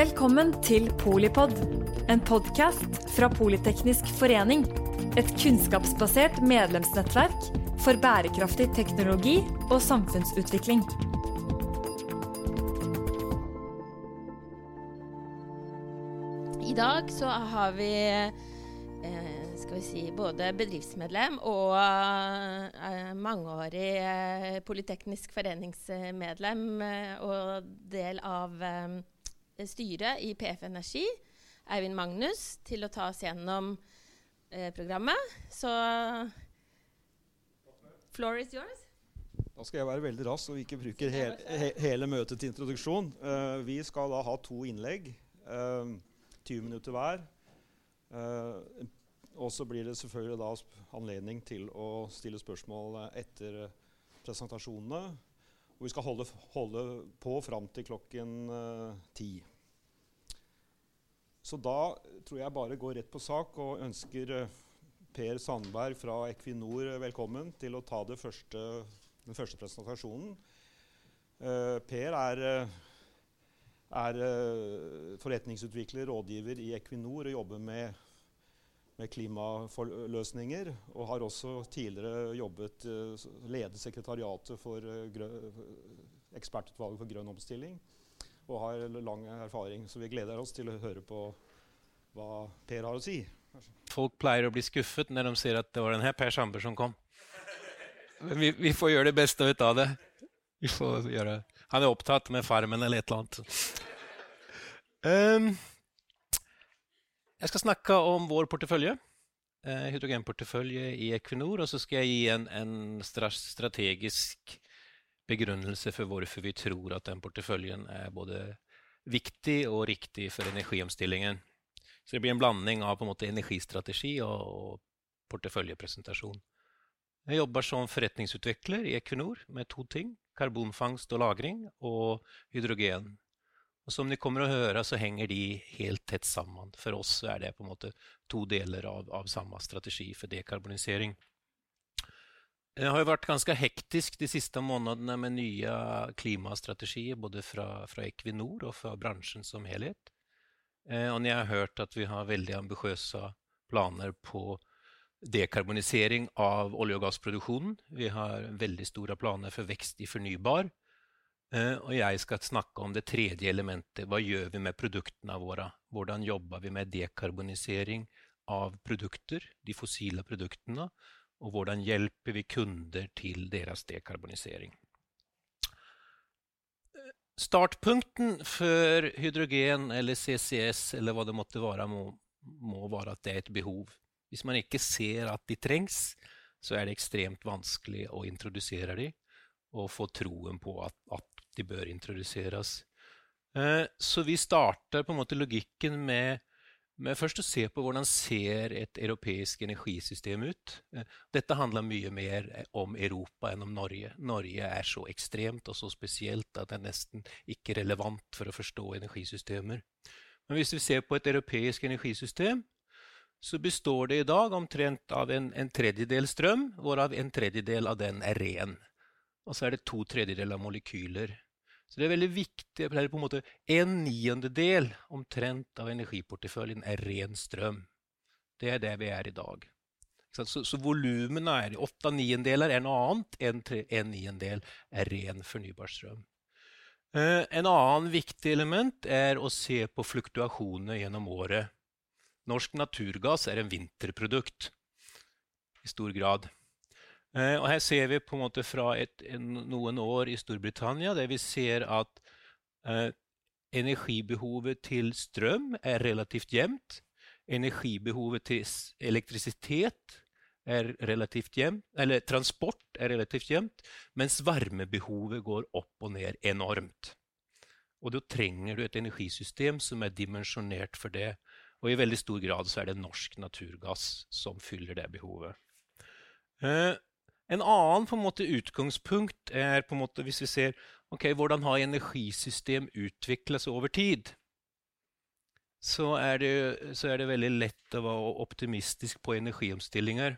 Velkommen til Polipod, en podkast fra Politeknisk forening. Et kunnskapsbasert medlemsnettverk for bærekraftig teknologi og samfunnsutvikling. I dag så har vi eh, skal vi si, både bedriftsmedlem og eh, mangeårig eh, Politeknisk foreningsmedlem og del av styret i PF Energi, Eivind Magnus, til å ta oss gjennom eh, programmet. Så floor is yours. Da skal jeg være veldig rask, vi ikke bruker he he hele møtet til introduksjon. Uh, vi skal da ha to innlegg. Uh, 20 minutter hver. Uh, og så blir det selvfølgelig da anledning til å stille spørsmål etter presentasjonene. Og vi skal holde, holde på fram til klokken ti. Så da tror jeg bare går rett på sak og ønsker Per Sandberg fra Equinor velkommen til å ta første, den første presentasjonen. Uh, per er, er forretningsutvikler, rådgiver i Equinor og jobber med, med klimaløsninger. Og har også tidligere jobbet, ledet sekretariatet for ekspertutvalget for grønn omstilling. Og har lang erfaring, så vi gleder oss til å høre på hva Per har å si. Folk pleier å bli skuffet når de ser at det var denne Per Sandberg som kom. Men vi, vi, får gjøre det beste ut av det. Gjøre, han er opptatt med Farmen eller et eller annet. Um, jeg skal snakke om vår portefølje, uh, hydrogenportefølje i Equinor. Og så skal jeg gi en, en strategisk begrunnelse for hvorfor vi tror at den porteføljen er både viktig og riktig for energiomstillingen. Så det blir en blanding av på en måte energistrategi og, og porteføljepresentasjon. Jeg jobber som forretningsutvikler i Equinor med to ting. Karbonfangst og -lagring og hydrogen. Og som de kommer å høre, så henger de helt tett sammen. For oss er det på en måte to deler av, av samme strategi for dekarbonisering. Det har jo vært ganske hektisk de siste månedene med nye klimastrategier både fra, fra Equinor og fra bransjen som helhet. Eh, og jeg har hørt at vi har veldig ambisiøse planer på dekarbonisering av olje- og gassproduksjonen. Vi har veldig store planer for vekst i fornybar. Eh, og jeg skal snakke om det tredje elementet. Hva gjør vi med produktene våre? Hvordan jobber vi med dekarbonisering av produkter, de fossile produktene? Og hvordan hjelper vi kunder til deres dekarbonisering? Startpunkten for hydrogen eller CCS eller hva det måtte være, må, må være at det er et behov. Hvis man ikke ser at de trengs, så er det ekstremt vanskelig å introdusere dem og få troen på at, at de bør introduseres. Eh, så vi starter på en måte logikken med men først å se på hvordan ser et europeisk energisystem ut. Eh, dette handler mye mer eh, om Europa enn om Norge. Norge er så ekstremt og så spesielt at det er nesten ikke relevant for å forstå energisystemer. Men hvis vi ser på et europeisk energisystem, så består det i dag omtrent av en, en tredjedel strøm, hvorav en tredjedel av den er ren. Og så er det to tredjedeler av molekyler. Så det er veldig viktig. Det er på en måte En niendedel omtrent av energiporteføljen er ren strøm. Det er det vi er i dag. Så, så volumene er åtte niendeler er noe annet enn en niendel er ren fornybar strøm. Eh, en annen viktig element er å se på fluktuasjoner gjennom året. Norsk naturgass er en vinterprodukt i stor grad. Eh, og her ser vi på en måte fra et, noen år i Storbritannia der vi ser at eh, energibehovet til strøm er relativt jevnt. Energibehovet til elektrisitet er relativt jevnt, eller transport er relativt jevnt, mens varmebehovet går opp og ned enormt. Og da trenger du et energisystem som er dimensjonert for det. Og i veldig stor grad så er det norsk naturgass som fyller det behovet. Eh, en annen en måte, utgangspunkt er måte, hvis vi ser okay, hvordan har energisystem utviklet seg over tid, så er, det, så er, det, veldig lett å være optimistisk på energiomstillinger.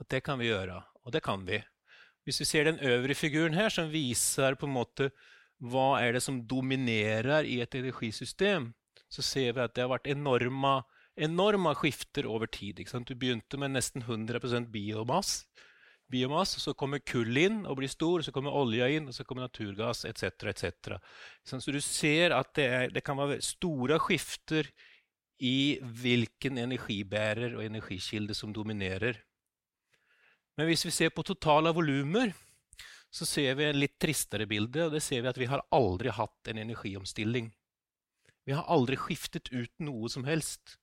At det kan vi gjøre, og det kan vi. Hvis vi ser den øvre figuren her, som viser på en måte hva er det som dominerer i et energisystem, så ser vi at det har vært enorme, enorme skifter over tid. Du begynte med nesten 100% biomass, biomass, så kommer kull inn og blir stor, så kommer olja inn, og så kommer naturgass etc. etc. Så du ser at det, er, det, kan være store skifter i hvilken energibærer og energikilde som dominerer. Men hvis vi ser på totale volumer, så ser vi en litt tristere bilde. og det ser vi at Vi har aldri hatt en energiomstilling. Vi har aldri skiftet ut noe som helst.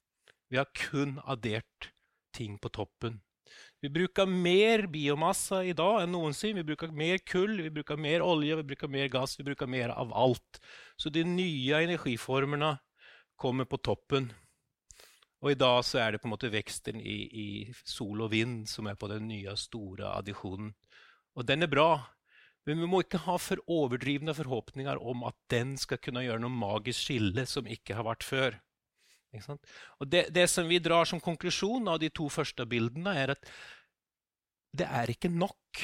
Vi har kun addert ting på toppen. Vi bruker mer biomassa i dag enn noensinne. Vi bruker mer kull, vi bruker mer olje, vi bruker mer gass, vi bruker mer av alt. Så de nye energiformene kommer på toppen. Og i dag så er det på en måte veksten i, i sol og vind som er på den nye, store addisjonen. Og den er bra, men vi må ikke ha for overdrivne forhåpninger om at den skal kunne gjøre noe magisk skille som ikke har vært før. Og det, det, som vi drar som konklusjon av de to første bildene, er at det er ikke nok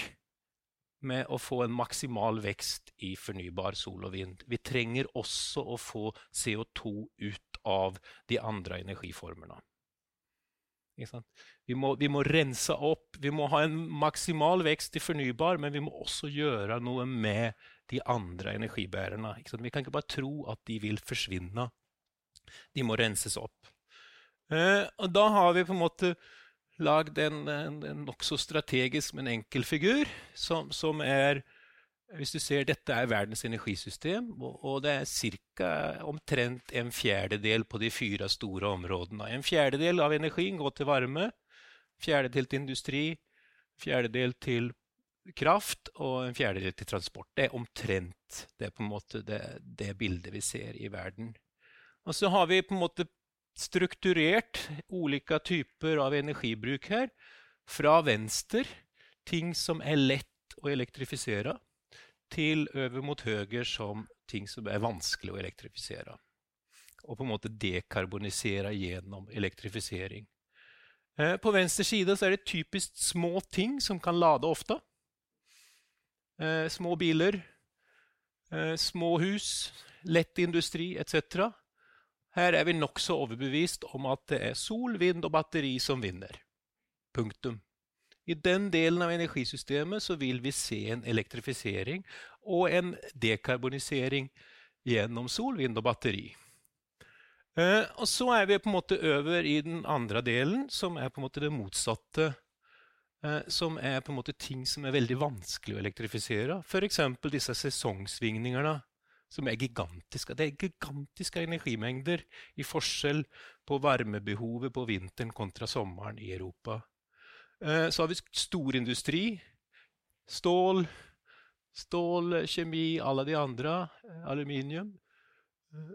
med å få en maksimal vekst i fornybar sol og vind. Vi trenger også å få CO2 ut av de andre energiformene. Vi må, vi må, rense opp. Vi må ha en maksimal vekst i fornybar, men vi må også gjøre noe med de andre energibærerne. Vi kan ikke bare tro at de vil forsvinne de må renses opp. Eh, og da har vi på en måte lagd en, en, en nokså strategisk, men enkel figur, som, som, er Hvis du ser, dette er verdens energisystem, og, og det er cirka, omtrent en fjerdedel på de fire store områdene. En fjerdedel av energien går til varme, fjerdedel til industri, fjerdedel til kraft og en fjerdedel til transport. Det er omtrent det, på en måte det, det bildet vi ser i verden. Og så har vi på en måte strukturert ulike typer av energibruk her. Fra venstre, ting som er lett å elektrifisere, til over mot høyre som ting som er vanskelig å elektrifisere. Og på en måte dekarbonisere gjennom elektrifisering. Eh, på venstre side er det typisk små ting som kan lade ofte. Eh, små biler, eh, små hus, lett industri etc. Her er vi nokså overbevist om at det er sol, vind og batteri som vinner. Punktum. I den delen av energisystemet så vil vi se en elektrifisering og en dekarbonisering gjennom sol, vind og batteri. Eh, og så er vi på en måte over i den andre delen, som er på en måte det motsatte. Eh, som er på en måte ting som er veldig vanskelig å elektrifisere. F.eks. disse sesongsvingningene som er gigantiske. Det er gigantiske energimengder i forskjell på varmebehovet på vinteren kontra sommeren i Europa. Eh, så har vi storindustri. Stål, stål, kjemi, alle de andre. Eh, aluminium. Eh,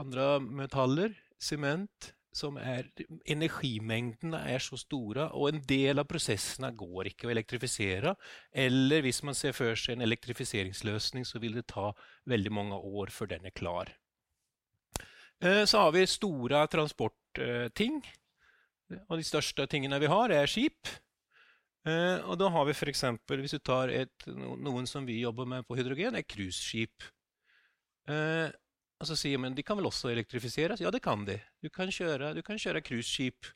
andre metaller. Sement som er Energimengdene er så store, og en del av prosessene går ikke å elektrifisere. Eller hvis man ser for seg en elektrifiseringsløsning, så vil det ta veldig mange år før den er klar. Eh, så har vi store transportting. Og de største tingene vi har, er skip. Eh, og da har vi f.eks. hvis du tar et, noen som vi jobber med på hydrogen, er cruiseskip. Og så sier man de kan vel også elektrifiseres? Ja, det kan de. Du kan kjøre, du kjøre cruiseskip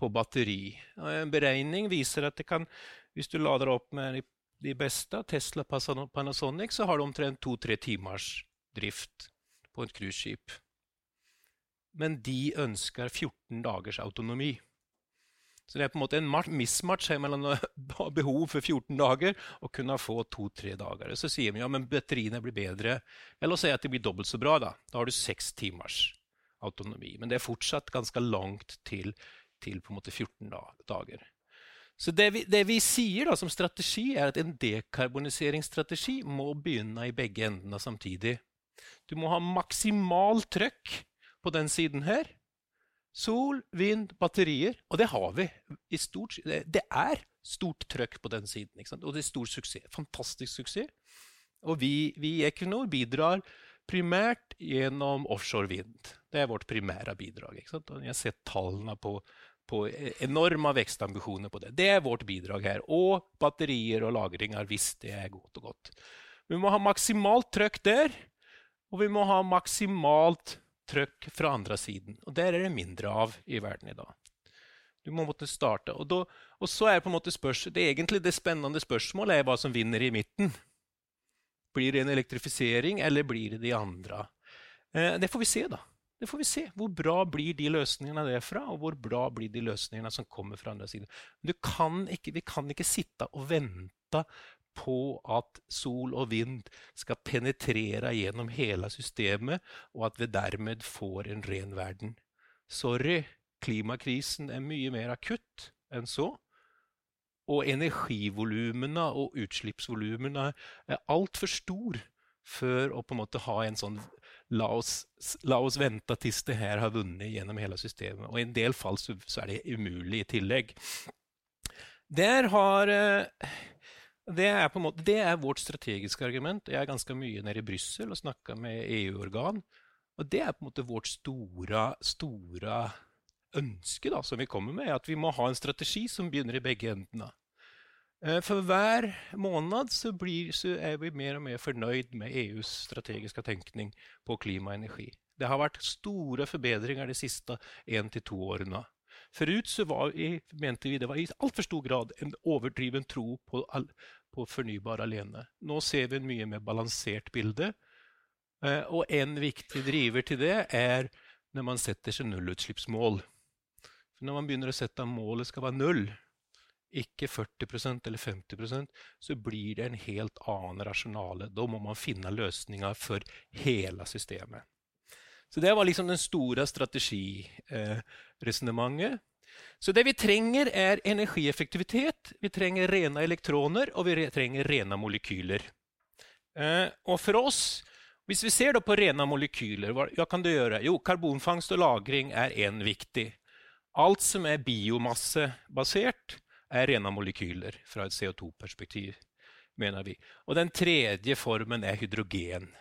på batteri. Og en beregning viser at det kan, hvis du lader opp med de beste, Tesla Panasonic, så har du omtrent to-tre timers drift på et cruiseskip. Men de ønsker 14 dagers autonomi. Så det er på en måte en mismatch mellom å ha behov for 14 dager og kunne få to-tre dager. Så sier vi ja, men batteriene blir bedre. Eller si at de blir dobbelt så bra. Da Da har du seks timers autonomi. Men det er fortsatt ganske langt til, til på en måte 14 dager. Så det vi, det vi sier da som strategi, er at en dekarboniseringsstrategi må begynne i begge endene samtidig. Du må ha maksimalt trøkk på den siden her Sol, vind, batterier. Og det har vi. Stort, det er stort trøkk på den siden. Og det er stor suksess. Fantastisk suksess. Og vi, i Equinor bidrar primært gjennom offshore vind. Det er vårt primære bidrag. Jeg har sett tallene på, på enorme vekstambisjoner på det. Det er vårt bidrag her. Og batterier og lagringer, hvis det er godt og godt. Vi må ha maksimalt trøkk der, og vi må ha maksimalt trøkk fra andre siden. Og der er det mindre av i verden i dag. Du må måtte starte. Og, da, og så er på en måte spørs, det egentlig det spennende spørsmålet er hva som vinner i midten. Blir det en elektrifisering, eller blir det de andre? Eh, det får vi se, da. Det får vi se. Hvor bra blir de løsningene derfra, og hvor bra blir de løsningene som kommer fra andre siden. Kan ikke, vi kan ikke sitte og vente på at sol og vind skal penetrere gjennom hele systemet, og at vi dermed får en ren verden. Sorry, klimakrisen er mye mer akutt enn så. Og energivolumene og utslippsvolumene er altfor store før å på en måte ha en sånn la oss, la oss vente til det her har vunnet gjennom hele systemet. Og i en del fall så, så er det umulig i tillegg. Der har eh, det er, på en måte, det er vårt strategiske argument. Jeg er ganske mye nede i Brussel og snakker med EU-organ. Og det er på en måte vårt store, store ønske da, som vi kommer med, at vi må ha en strategi som begynner i begge endene. Eh, for hver måned så, blir, så, er vi mer og mer fornøyd med EUs strategiske tenkning på klima og energi. Det har vært store forbedringer de siste én til to årene. Forut så var, mente vi det var i altfor stor grad en overdriven tro på, på fornybar alene. Nå ser vi en mye mer balansert bilde. Eh, og en viktig driver til det er når man setter seg nullutslippsmål. For når man begynner å sette målet skal være null, ikke 40% eller 50% så blir det en helt annen rasjonale. Da må man finne løsninger for hele systemet. Så det var liksom den store strategiresonnementet. Så det vi trenger, er energieffektivitet, vi trenger rene elektroner, og vi trenger rene molekyler. Eh, og for oss, hvis vi ser på rene molekyler, hva kan det gjøre? Jo, karbonfangst og -lagring er én viktig. Alt som er biomassebasert, er rene molekyler fra et CO2-perspektiv, mener vi. Og den tredje formen er hydrogen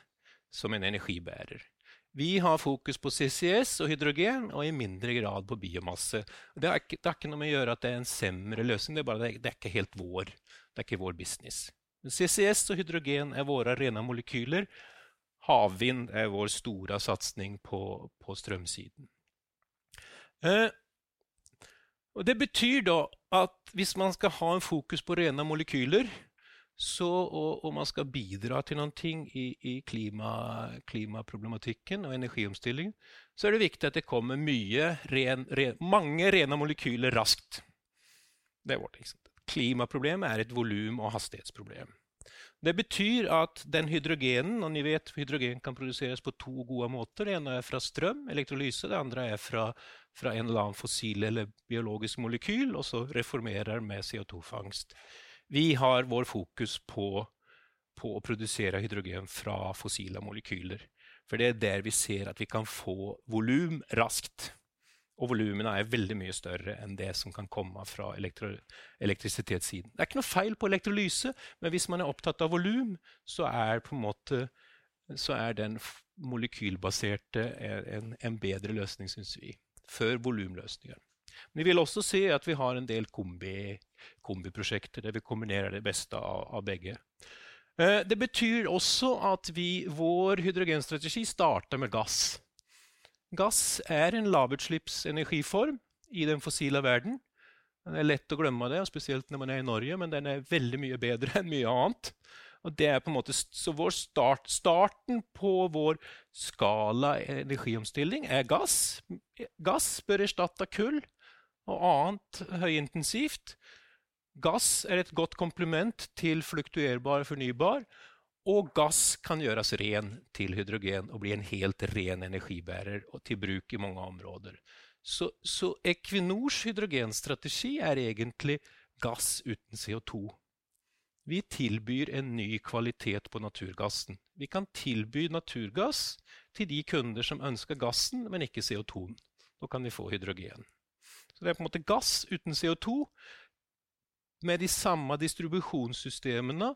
som en energibærer. Vi har fokus på CCS og hydrogen, og i mindre grad på biomasse. Det har ikke, ikke noe med å gjøre at det er en semre løsning, det er bare det, det er ikke helt vår. Det er ikke vår business. CCS og hydrogen er våre rene molekyler. Havvind er vår store satsing på, på strømsiden. Eh, det betyr da at hvis man skal ha en fokus på rene molekyler, så, og, og, man skal bidra til noe i, i klima, klimaproblematikken og energiomstillingen, så er det viktig at det kommer mye ren, ren, mange rene molekyler raskt. Det er vårt Klimaproblemet er et volum- og hastighetsproblem. Det betyr at den hydrogenen og ni vet hydrogen kan produseres på to gode måter. Det ene er fra strøm, elektrolyse. Det andre er fra, fra en eller annen fossil eller biologisk molekyl, og så reformerer med CO2-fangst. Vi har vår fokus på, på, å produsere hydrogen fra fossile molekyler. For det er der vi ser at vi kan få volum raskt. Og volumene er veldig mye større enn det som kan komme fra elektro elektrisitetssiden. Det er ikke noe feil på elektrolyse, men hvis man er opptatt av volum, så så er den molekylbaserte en, en bedre løsning, syns vi, før volumløsninger. Men vi vil også se at vi har en del kombi, kombiprosjekter der vi kombinerer det beste av, av begge. Eh, det betyr også at vi, vår hydrogenstrategi starter med gass. Gass er en lavutslippsenergiform i den fossile verden. Det er lett å glemme det, spesielt når man er i Norge, men den er veldig mye bedre enn mye annet. Og det er på en måte, så start, Starten på vår skala energiomstilling er gass. Gass bør erstatte kull og annet høyintensivt. Gass er et godt komplement til fluktuerbar fornybar. Og gass kan gjøres ren til hydrogen og bli en helt ren energibærer og til bruk i mange områder. Så, så Equinors hydrogenstrategi er egentlig gass uten CO2. Vi tilbyr en ny kvalitet på naturgassen. Vi kan tilby naturgass til de kunder som ønsker gassen, men ikke CO2-en. Da kan vi få hydrogen. Så det er på en måte gass uten CO2 med de samme distribusjonssystemene,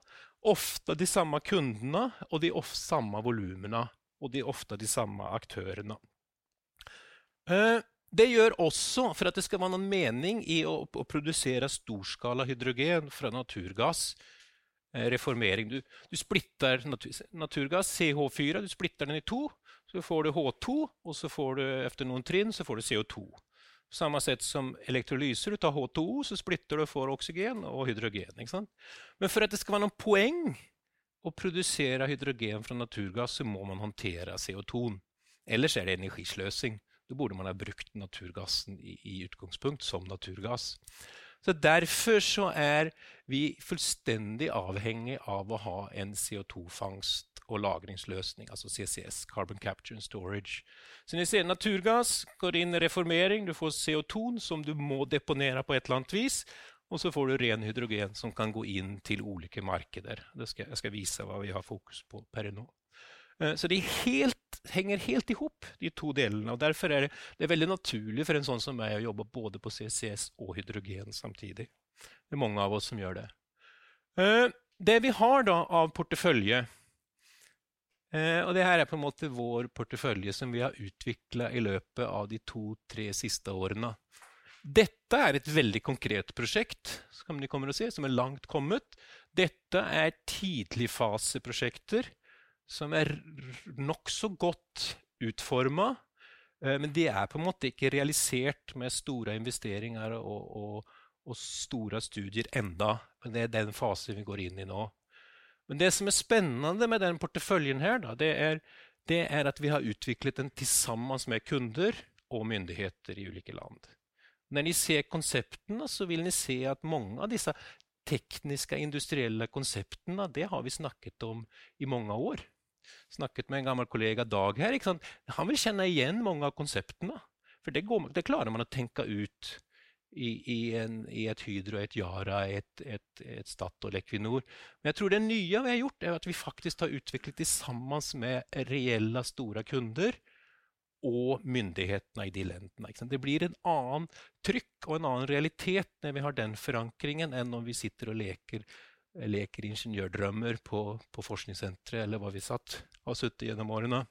ofte de samme kundene og de samme volumene. Og de ofte de samme aktørene. Eh, det gjør også, for at det skal være noen mening i å, å produsere storskala hydrogen fra naturgass, eh, reformering. Du, du splitter natur, naturgass, CH4, du splitter den i to. Så får du H2, og så får du etter noen trinn så får du CO2. Samme sett som elektrolyser. Du tar H2O, så splitter du og får oksygen og hydrogen. Men for at det skal være noen poeng å produsere hydrogen fra naturgass, så må man håndtere CO2. Ellers er det energisløsing. Da burde man ha brukt naturgassen i, i utgangspunkt som naturgass. Så Derfor så er vi fullstendig avhengig av å ha en CO2-fangst og lagringsløsning, altså CCS, Carbon Capture and Storage. Så ni ser naturgass går inn i reformering, du får CO2 som du må deponere på et eller annet vis. Og så får du ren hydrogen som kan gå inn til ulike markeder. Skal, jeg skal vise hva vi har fokus på per nå. Eh, så det helt, henger helt i hop, de to delene. og Derfor er det, det er veldig naturlig for en sånn som meg å jobbe både på CCS og hydrogen samtidig. Det er mange av oss som gjør det. Eh, det vi har da av portefølje og det her er på en måte vår portefølje som vi har utvikla i løpet av de to-tre siste årene. Dette er et veldig konkret prosjekt som de kommer å se, som er langt kommet. Dette er tidligfaseprosjekter som er nokså godt utforma. Eh, men de er på en måte ikke realisert med store investeringer og, og, og store studier enda. Men det er den fasen vi går inn i nå. Men det som er spennende med den porteføljen, her, da, det, er, det, er, at vi har utviklet den sammen med kunder og myndigheter i ulike land. Når ni ser konseptene, så vil ni se at mange av disse tekniske, industrielle konseptene det har vi snakket om i mange år snakket med en gammel kollega, Dag, her. Han vil kjenne igjen mange av konseptene. For det, går, det klarer man å tenke ut i, i, en, i, et Hydro, et Yara, et, et, et Statoil, Equinor. Men jeg tror det nye vi har gjort, er at vi faktisk har utviklet det sammen med reelle, store kunder og myndighetene i de landene. Det blir en annen trykk og en annen realitet når vi har den forankringen, enn når vi sitter og leker leker ingeniørdrømmer på, på forskningssenteret, eller hva vi satt, har sittet gjennom årene.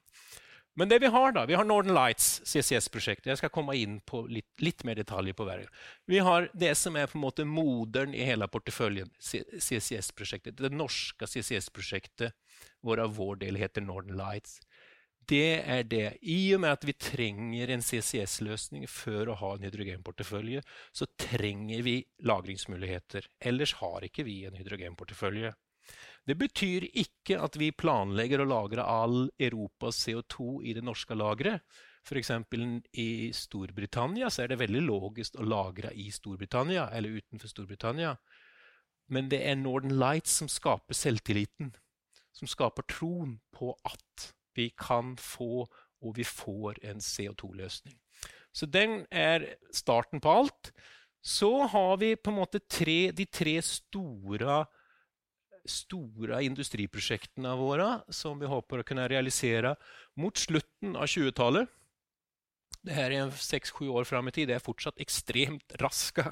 Men det vi har, da, vi har Northern Lights, CCS-prosjektet. Jeg skal komme inn på litt, litt, mer detaljer på hver. Vi har det som er på en måte moderen i hele porteføljen, CCS-prosjektet. Det norske CCS-prosjektet, hvorav vår del heter Northern Lights det er det. I og med at vi trenger en CCS-løsning før å ha en hydrogenportefølje, så trenger vi lagringsmuligheter. Ellers har ikke vi en hydrogenportefølje. Det betyr ikke at vi planlegger å lagre all Europas CO2 i det norske lageret. F.eks. i Storbritannia så er det veldig logisk å lagre i Storbritannia eller utenfor Storbritannia. Men det er Northern Lights som skaper selvtilliten. Som skaper troen på at vi kan få, og vi får en CO2-løsning. Så den er starten på alt. Så har vi på en måte tre, de tre store, store industriprosjektene våre som vi håper å kunne realisere mot slutten av 20-tallet. Det her er seks-sju år fram i tid. Det er fortsatt ekstremt raske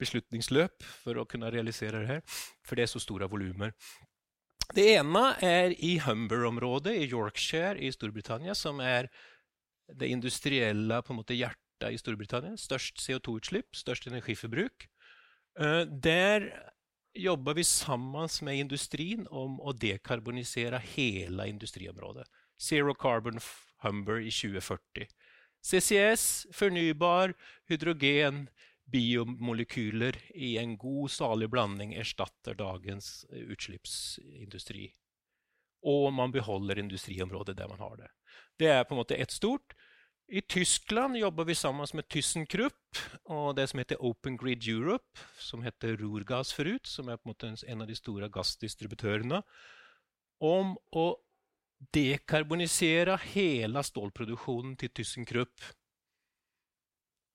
beslutningsløp for å kunne realisere det her, for det er så store volumer. Det ene er i Humber-området i Yorkshire i Storbritannia, som er det industrielle måte hjertet i Storbritannia. Størst CO2-utslipp, størst energiforbruk. Uh, der jobber vi sammen med industrien om å dekarbonisere hele industriområdet. Zero Carbon Humber i 2040. CCS, fornybar, hydrogen, biomolekyler i en god, salig blanding erstatter dagens eh, utslippsindustri. Og man beholder industriområdet der man har det. Det er på en måte ett stort. I Tyskland jobber vi sammen med ThyssenKrupp og det som heter Open Grid Europe, som heter Rurgas forut, som er på en måte en av de store gassdistributørene, om å dekarbonisere hele stålproduksjonen til ThyssenKrupp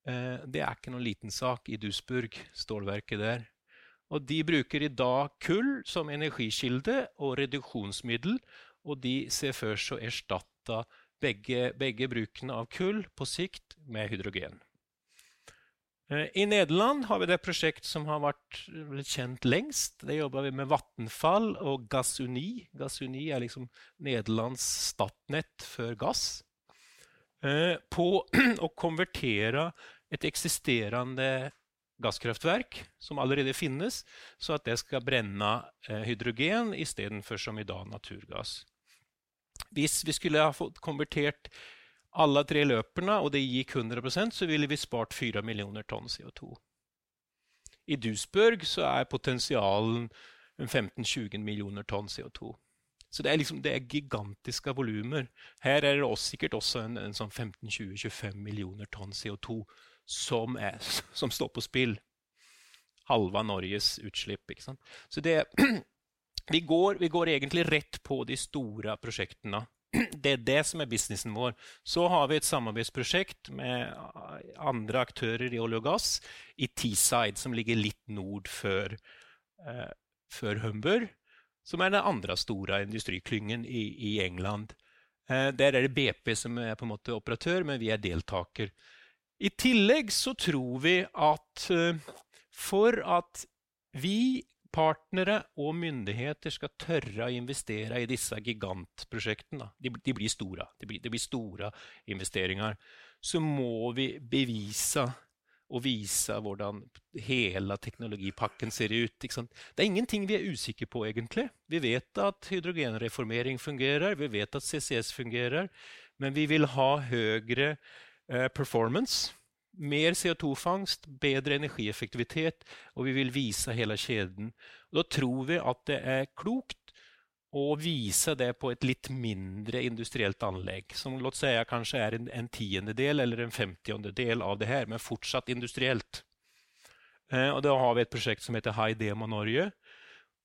Eh, det er ikke noen liten sak i Duisburg, stålverket der. Og De bruker i dag kull som energikilde og reduksjonsmiddel, og de ser for seg å erstatte begge, begge brukene av kull på sikt med hydrogen. Eh, I Nederland har vi det prosjekt som har vært kjent lengst. Det jobber vi med Vattenfall og Gassuni. Gassuni er liksom Nederlands Statnett for gass. Eh, på å konvertere et eksisterende gasskraftverk som allerede finnes, så at det skal brenne eh, hydrogen istedenfor som i dag naturgass. Hvis vi skulle ha fått konvertert alle tre løperne, og det gikk 100% så ville vi spart 4 millioner tonn CO2. I Duesburg så er potensialen 15-20 millioner tonn CO2. Så det er, liksom, det er gigantiske volumer. Her er det også, sikkert også en, en sånn 15-20-25 millioner tonn CO2 som, er, som, står på spill. Halva Norges utslipp. Så det, vi, går, vi går egentlig rett på de store prosjektene. Det er det som er businessen vår. Så har vi et samarbeidsprosjekt med andre aktører i olje og gass i Teesside, som ligger litt nord før, eh, før Humber som er den andre store industriklyngen i, i England. Eh, der er det BP som er på en måte operatør, men vi er deltaker. I tillegg så tror vi at eh, for at vi, partnere og myndigheter, skal tørre å investere i disse gigantprosjektene de, de, blir store, det blir, de blir store investeringer, så må vi bevise og vise hvordan hele teknologipakken ser ut. Det er ingenting vi er usikre på, egentlig. Vi vet at hydrogenreformering fungerer, vi vet at CCS fungerer, men vi vil ha høyere eh, performance. Mer CO2-fangst, bedre energieffektivitet, og vi vil vise hele kjeden. Da tror vi at det er klokt å vise det på et litt mindre industrielt anlegg, som låt si kanskje er en, en tiendedel eller en femtiendedel av det her, men fortsatt industrielt. Eh, og Da har vi et prosjekt som heter High Demo Norge.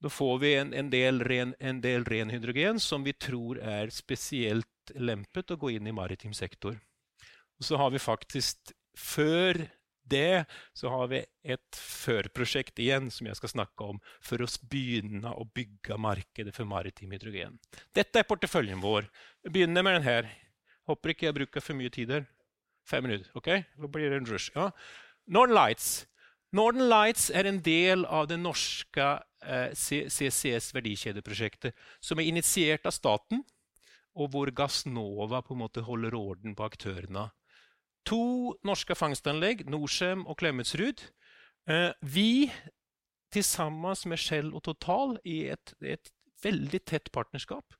Da får vi en, en, del ren, en, del ren, hydrogen som vi tror er spesielt lempet å gå inn i maritim sektor. Og så har vi faktisk, før det så har vi et førprosjekt igjen som jeg skal snakke om for å begynne å bygge markedet for maritim hydrogen. Dette er porteføljen vår. Vi begynner med den her. Håper ikke jeg bruker for mye tid her. Fem minutter. ok? Da blir det en rush. Ja. Northern Lights. Northern Lights er en del av det norske eh, CCS verdikjedeprosjektet, som er initiert av staten, og hvor Gassnova på en måte holder orden på aktørene to norske fangstanlegg, Norcem og Klemetsrud. Eh, vi sammen med Shell og Total i et, et veldig tett partnerskap.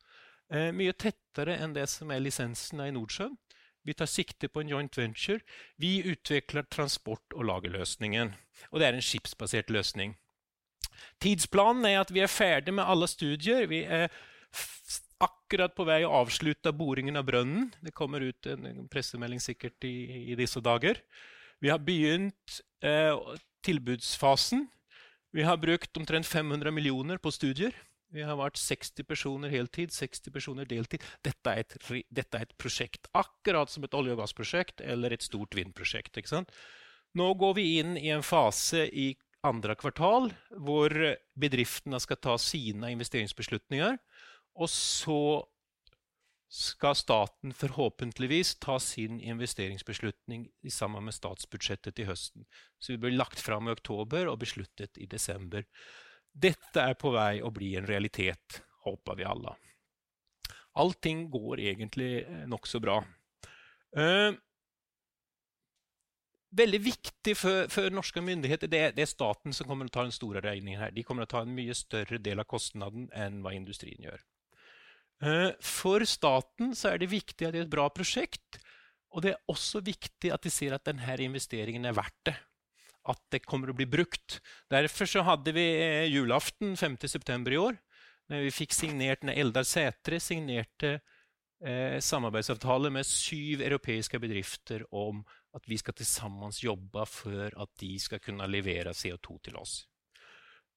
Eh, mye tettere enn det som er lisensene i Nordsjøen. Vi tar sikte på en joint venture. Vi utvikler transport- og lagerløsningen. Og det er en skipsbasert løsning. Tidsplanen er at vi er ferdig med alle studier. Vi er akkurat på vei å avslutte boringen av brønnen. Det kommer ut en pressemelding sikkert i, i disse dager. Vi har begynt eh, tilbudsfasen. Vi har brukt omtrent 500 millioner på studier. Vi har vært 60 personer heltid, 60 personer deltid. Dette er, et, dette er et prosjekt, akkurat som et olje- og gassprosjekt eller et stort vindprosjekt. Nå går vi inn i en fase i andre kvartal hvor bedriftene skal ta sine investeringsbeslutninger. Og så skal staten forhåpentligvis ta sin investeringsbeslutning sammen med statsbudsjettet til høsten. Så vi blir lagt fram i oktober og besluttet i desember. Dette er på vei å bli en realitet, håper vi alle. Allting går egentlig eh, nokså bra. Eh, veldig viktig for, for norske myndigheter det, det, er staten som kommer til å ta den store regningen her. De kommer til å ta en mye større del av kostnaden enn hva industrien gjør. Eh, for staten så er det viktig at det er et bra prosjekt. Og det er også viktig at de ser at denne investeringen er verdt det. At det kommer å bli brukt. Derfor så hadde vi eh, julaften 5.9. i år. Når vi fikk signert når Eldar Sætre signerte eh, samarbeidsavtale med syv europeiske bedrifter om at vi skal til sammen jobbe for at de skal kunne levere CO2 til oss.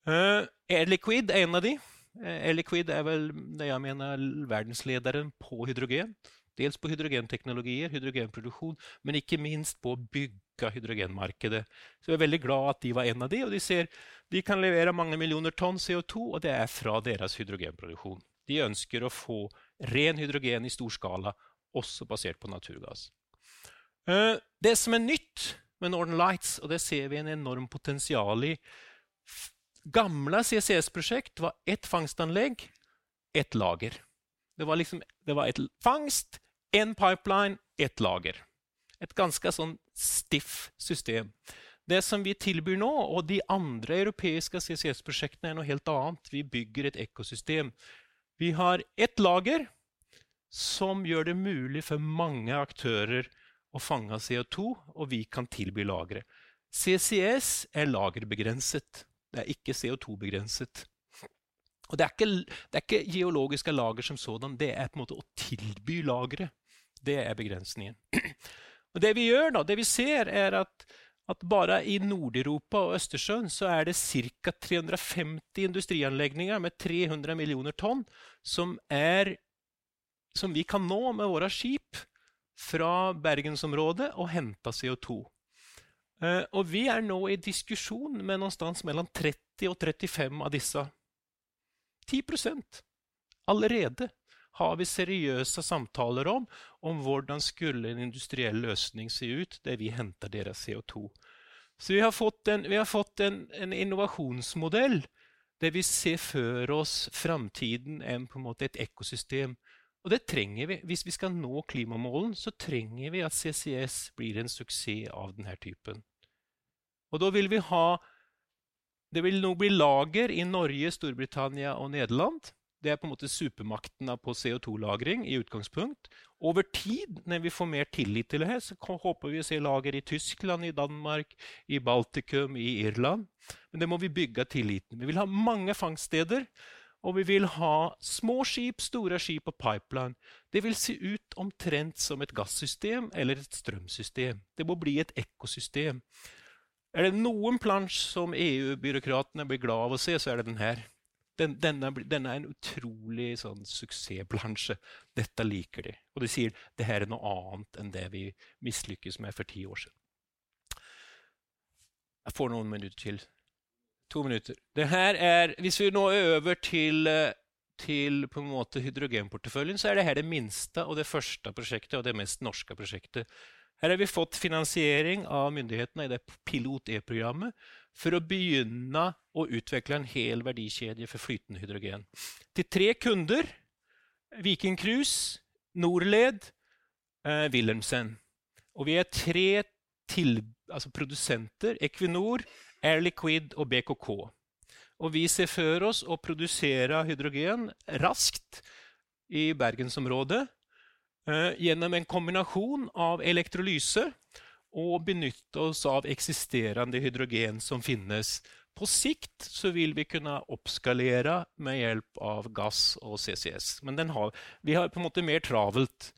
Eh, Air Liquid er en av de. Air Liquid er vel det jeg mener verdenslederen på hydrogen. Dels på hydrogenteknologier, hydrogenproduksjon, men ikke minst på å bygge hydrogenmarkedet. Så jeg er veldig glad at de var en av de, og de ser de kan levere mange millioner tonn CO2, og det er fra deres hydrogenproduksjon. De ønsker å få ren hydrogen i stor skala, også basert på naturgass. Eh, det som er nytt med Northern Lights, og det ser vi en enorm potensial i gamle CCS-prosjekt var ett fangstanlegg, ett lager. Det var, liksom, det var et fangst, en pipeline, ett lager. Et ganske sånn stiff system. Det som vi tilbyr nå, og de andre europeiske CCS-prosjektene, er noe helt annet. Vi bygger et ekosystem. Vi har ett lager som gjør det mulig for mange aktører å fange CO2, og vi kan tilby lagre. CCS er lagerbegrenset. Det er ikke CO2-begrenset. Og det er, ikke, det er, ikke, geologiske lager som sådan, det er på en måte å tilby lagre. Det er begrensningen. Og det vi gjør da, det vi ser, er at, at bare i Nord-Europa og Østersjøen så er det ca. 350 industrianlegninger med 300 millioner tonn som, er, som vi kan nå med våre skip fra bergensområdet og hente CO2. Uh, og vi er nå i diskusjon med noenstans mellom 30 og 35 av disse. 10% Allerede har vi seriøse samtaler om, om hvordan skulle en industriell løsning se ut der vi henter deres CO2. Så vi har fått en, har fått en, en innovasjonsmodell der vi ser for oss framtiden enn på en måte et ekosystem. Og det trenger vi. Hvis vi skal nå klimamålen, så trenger vi at CCS blir en suksess av denne typen. Og da vil vi ha Det vil nå bli lager i Norge, Storbritannia og Nederland. Det er på en måte supermaktene på CO2-lagring i utgangspunkt. Over tid, når vi får mer tillit til det, så håper vi å se lager i Tyskland, i Danmark, i Baltikum, i Irland. Men det må vi bygge tilliten. Vi vil ha mange fangststeder. Og vi vil ha små skip, store skip og pipeline. Det vil se ut omtrent som et gassystem eller et strømsystem. Det må bli et ekkosystem. Er det noen plansj som EU-byråkratene blir glad av å se, så er det den her. Den, denne, denne, er en utrolig sånn, suksessplansje. Dette liker de. Og de sier det her er noe annet enn det vi mislykkes med for ti år siden. Jeg får noen minutter til. To minutter. Det her er, Hvis vi nå er over til, til på en måte hydrogenporteføljen, så er det her det minste og det første prosjektet og det mest norske prosjektet. Her har vi fått finansiering av myndighetene i det Pilot-E-programmet for å begynne å utvikle en hel verdikjede for flytende hydrogen. Til tre kunder Viking Cruise, Norled, eh, Wilhelmsen. Og vi er tre til, altså produsenter. Equinor, Air Liquid og BKK. Og vi ser for oss å produsere hydrogen raskt i bergensområdet Eh, gjennom en kombinasjon av elektrolyse og benytte oss av eksisterende hydrogen som finnes. På sikt så vil vi kunne oppskalere med hjelp av gass og CCS. Men har, vi har på en måte mer travelt.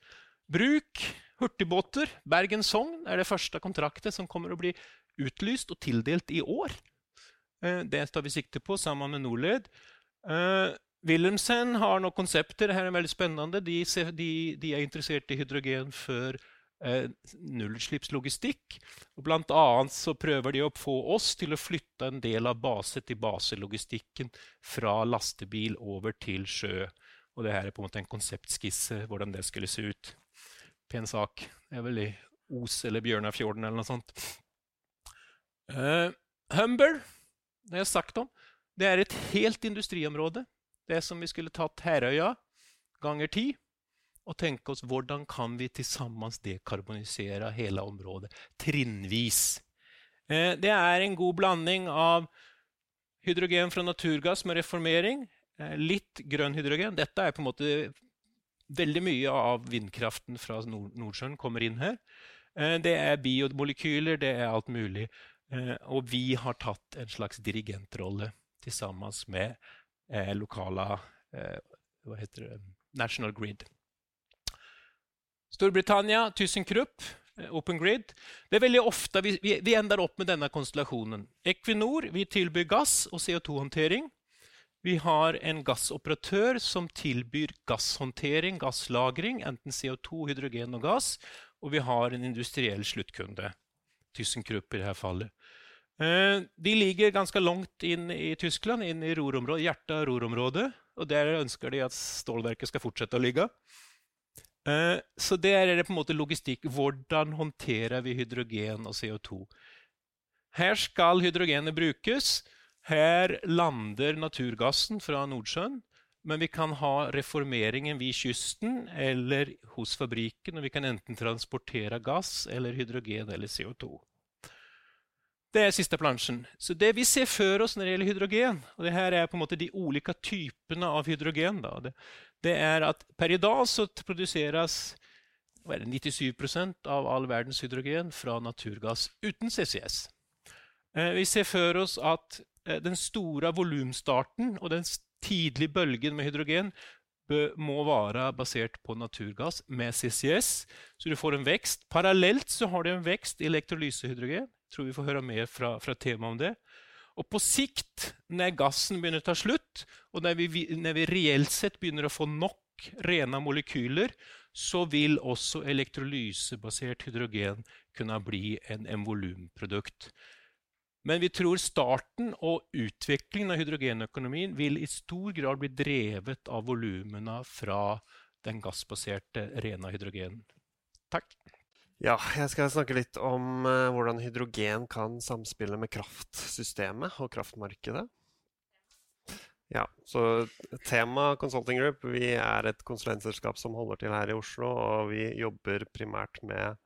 Bruk hurtigbåter. Bergen-Sogn er det første kontraktet som kommer å bli utlyst og tildelt i år. Eh, det tar vi sikte på sammen med Norled. Eh, Wilhelmsen har noen konsepter. Dette er veldig spennende. De, de, de er interessert i hydrogen for eh, nullutslippslogistikk. Blant annet så prøver de å få oss til å flytte en del av base-til-base-logistikken fra lastebil over til sjø. Og det er på en måte en konseptskisse hvordan det skulle se ut. Pen sak. Det er vel i Os eller Bjørnafjorden eller noe sånt. Uh, Humber, det jeg sagt om, det er et helt industriområde det som vi skulle tatt Herøya ganger ti, og tenke oss hvordan kan vi til sammen dekarbonisere hele området trinnvis. Eh, det er en god blanding av hydrogen fra naturgass med reformering, eh, litt grønn hydrogen. Dette er på en måte Veldig mye av vindkraften fra Nordsjøen kommer inn her. Eh, det er biomolekyler, det er alt mulig. Og vi har tatt en slags dirigentrolle sammen med eh, lokale eh, National Grid. Storbritannia, ThyssenKrupp, eh, Open Grid. Det er veldig ofte vi, vi, vi, ender opp med denne konstellasjonen. Equinor vi tilbyr gass og CO2-håndtering. Vi har en gassoperatør som tilbyr gasshåndtering, gasslagring, enten CO2, hydrogen og gass. Og vi har en industriell sluttkunde, ThyssenKrupp i dette fallet. Eh, de ligger ganske langt inn i Tyskland, inn i hjertet av rorområdet, Og der ønsker de at stålverket skal fortsette å ligge. Eh, så der er det på en måte logistikk. Hvordan håndterer vi hydrogen og CO2? Her skal hydrogenet brukes. Her lander naturgassen fra Nordsjøen. Men vi kan ha reformeringen ved kysten eller hos fabrikken. Og vi kan enten transportere gass eller hydrogen eller CO2. Det er siste plansjen. Så det vi ser for oss når det gjelder hydrogen, og det her er på en måte de ulike typene av hydrogen, da, det, det, er at per i dag så produseres 97% av all verdens hydrogen fra naturgass uten CCS. Eh, vi ser for oss at eh, den store volumstarten og den tidlige bølgen med hydrogen må være basert på naturgass med CCS, så du får en vekst. Parallelt så har du en vekst i elektrolysehydrogen. Tror vi får høre mer fra, fra temaet om det. Og på sikt, når gassen begynner å ta slutt, og når vi, når vi reelt sett begynner å få nok rene molekyler, så vil også elektrolysebasert hydrogen kunne bli en, en volumprodukt. Men vi tror starten og utviklingen av hydrogenøkonomien vil i stor grad bli drevet av volumene fra den gassbaserte rene hydrogenen. Takk. Ja, jeg skal snakke litt om uh, hvordan hydrogen kan samspille med kraftsystemet og kraftmarkedet. Ja, så Tema Consulting Group vi er et konsulentselskap som holder til her i Oslo. Og vi jobber primært med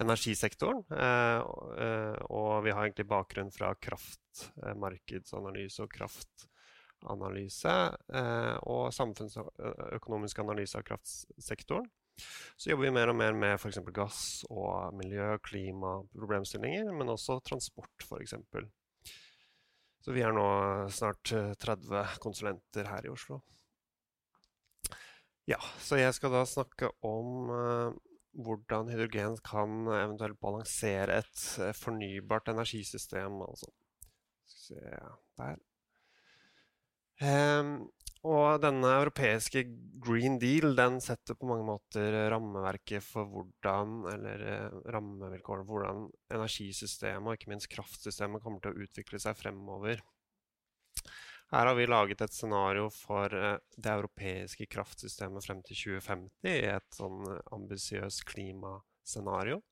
energisektoren. Eh, eh, og vi har egentlig bakgrunn fra kraftmarkedsanalyse og kraftanalyse. Eh, og samfunnsøkonomisk analyse av kraftsektoren. Så jobber vi mer og mer med f.eks. gass og miljø, klima, problemstillinger, men også transport, f.eks. Så vi er nå snart 30 konsulenter her i Oslo. Ja, så jeg skal da snakke om hvordan hydrogen kan eventuelt balansere et eh, fornybart energisystem. Altså. Skal vi se der. Um, og denne europeiske Green Deal den setter på mange måter rammeverket for hvordan eller eh, rammevilkårene hvordan energisystemet og ikke minst kraftsystemet kommer til å utvikle seg fremover. Her har vi laget et scenario for eh, det europeiske kraftsystemet frem til 2050 i et sånn ambisiøst klimascenario.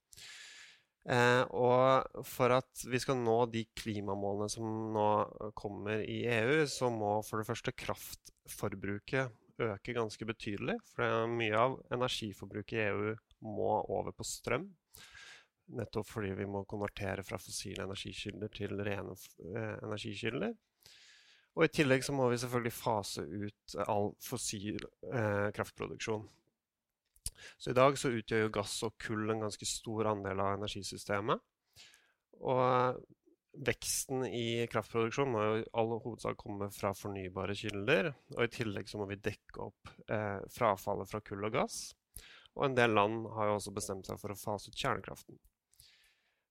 Eh, og for at vi skal nå de klimamålene som nå kommer i EU, så må for det første kraftforbruket øke ganske betydelig. For mye av energiforbruket i EU må over på strøm. Nettopp fordi vi må konvertere fra fossile energikilder til rene eh, energikilder. Og i tillegg så må vi selvfølgelig fase ut all fossil eh, kraftproduksjon. Så i dag så utgjør jo gass og kull en ganske stor andel av energisystemet. Og veksten i kraftproduksjon må jo i all hovedsak komme fra fornybare kilder. Og i tillegg så må vi dekke opp eh, frafallet fra kull og gass. Og en del land har jo også bestemt seg for å fase ut kjernekraften.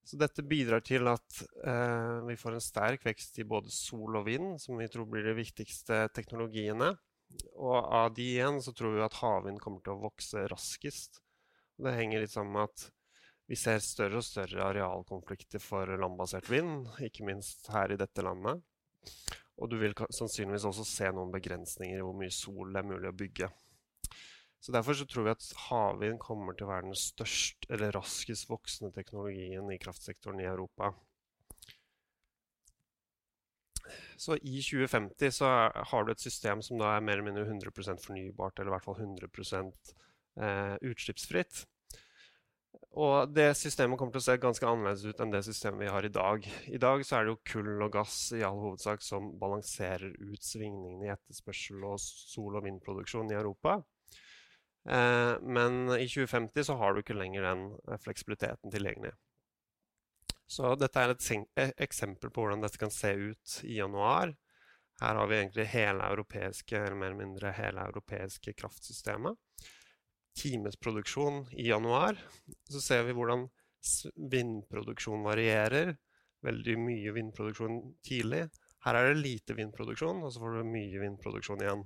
Så dette bidrar til at eh, vi får en sterk vekst i både sol og vind, som vi tror blir de viktigste teknologiene. Og av de igjen så tror vi at havvind kommer til å vokse raskest. Det henger litt sammen med at vi ser større og større arealkonflikter for landbasert vind, ikke minst her i dette landet. Og du vil sannsynligvis også se noen begrensninger i hvor mye sol det er mulig å bygge. Så Derfor så tror vi at havvind kommer til å være den størst, eller raskest voksende teknologien i kraftsektoren i Europa. Så i 2050 så har du et system som da er mer eller mindre 100% fornybart, eller i hvert fall 100 eh, utslippsfritt. Og det systemet kommer til å se ganske annerledes ut enn det systemet vi har i dag. I dag så er det jo kull og gass i all hovedsak som balanserer ut svingningene i etterspørsel og sol- og vindproduksjon i Europa. Eh, men i 2050 så har du ikke lenger den eh, fleksibiliteten tilgjengelig. Så dette er et e, eksempel på hvordan dette kan se ut i januar. Her har vi egentlig hele europeiske, eller mer eller mindre hele europeiske kraftsystemet. Timesproduksjon i januar. Så ser vi hvordan vindproduksjon varierer. Veldig mye vindproduksjon tidlig. Her er det lite vindproduksjon, og så får du mye vindproduksjon igjen.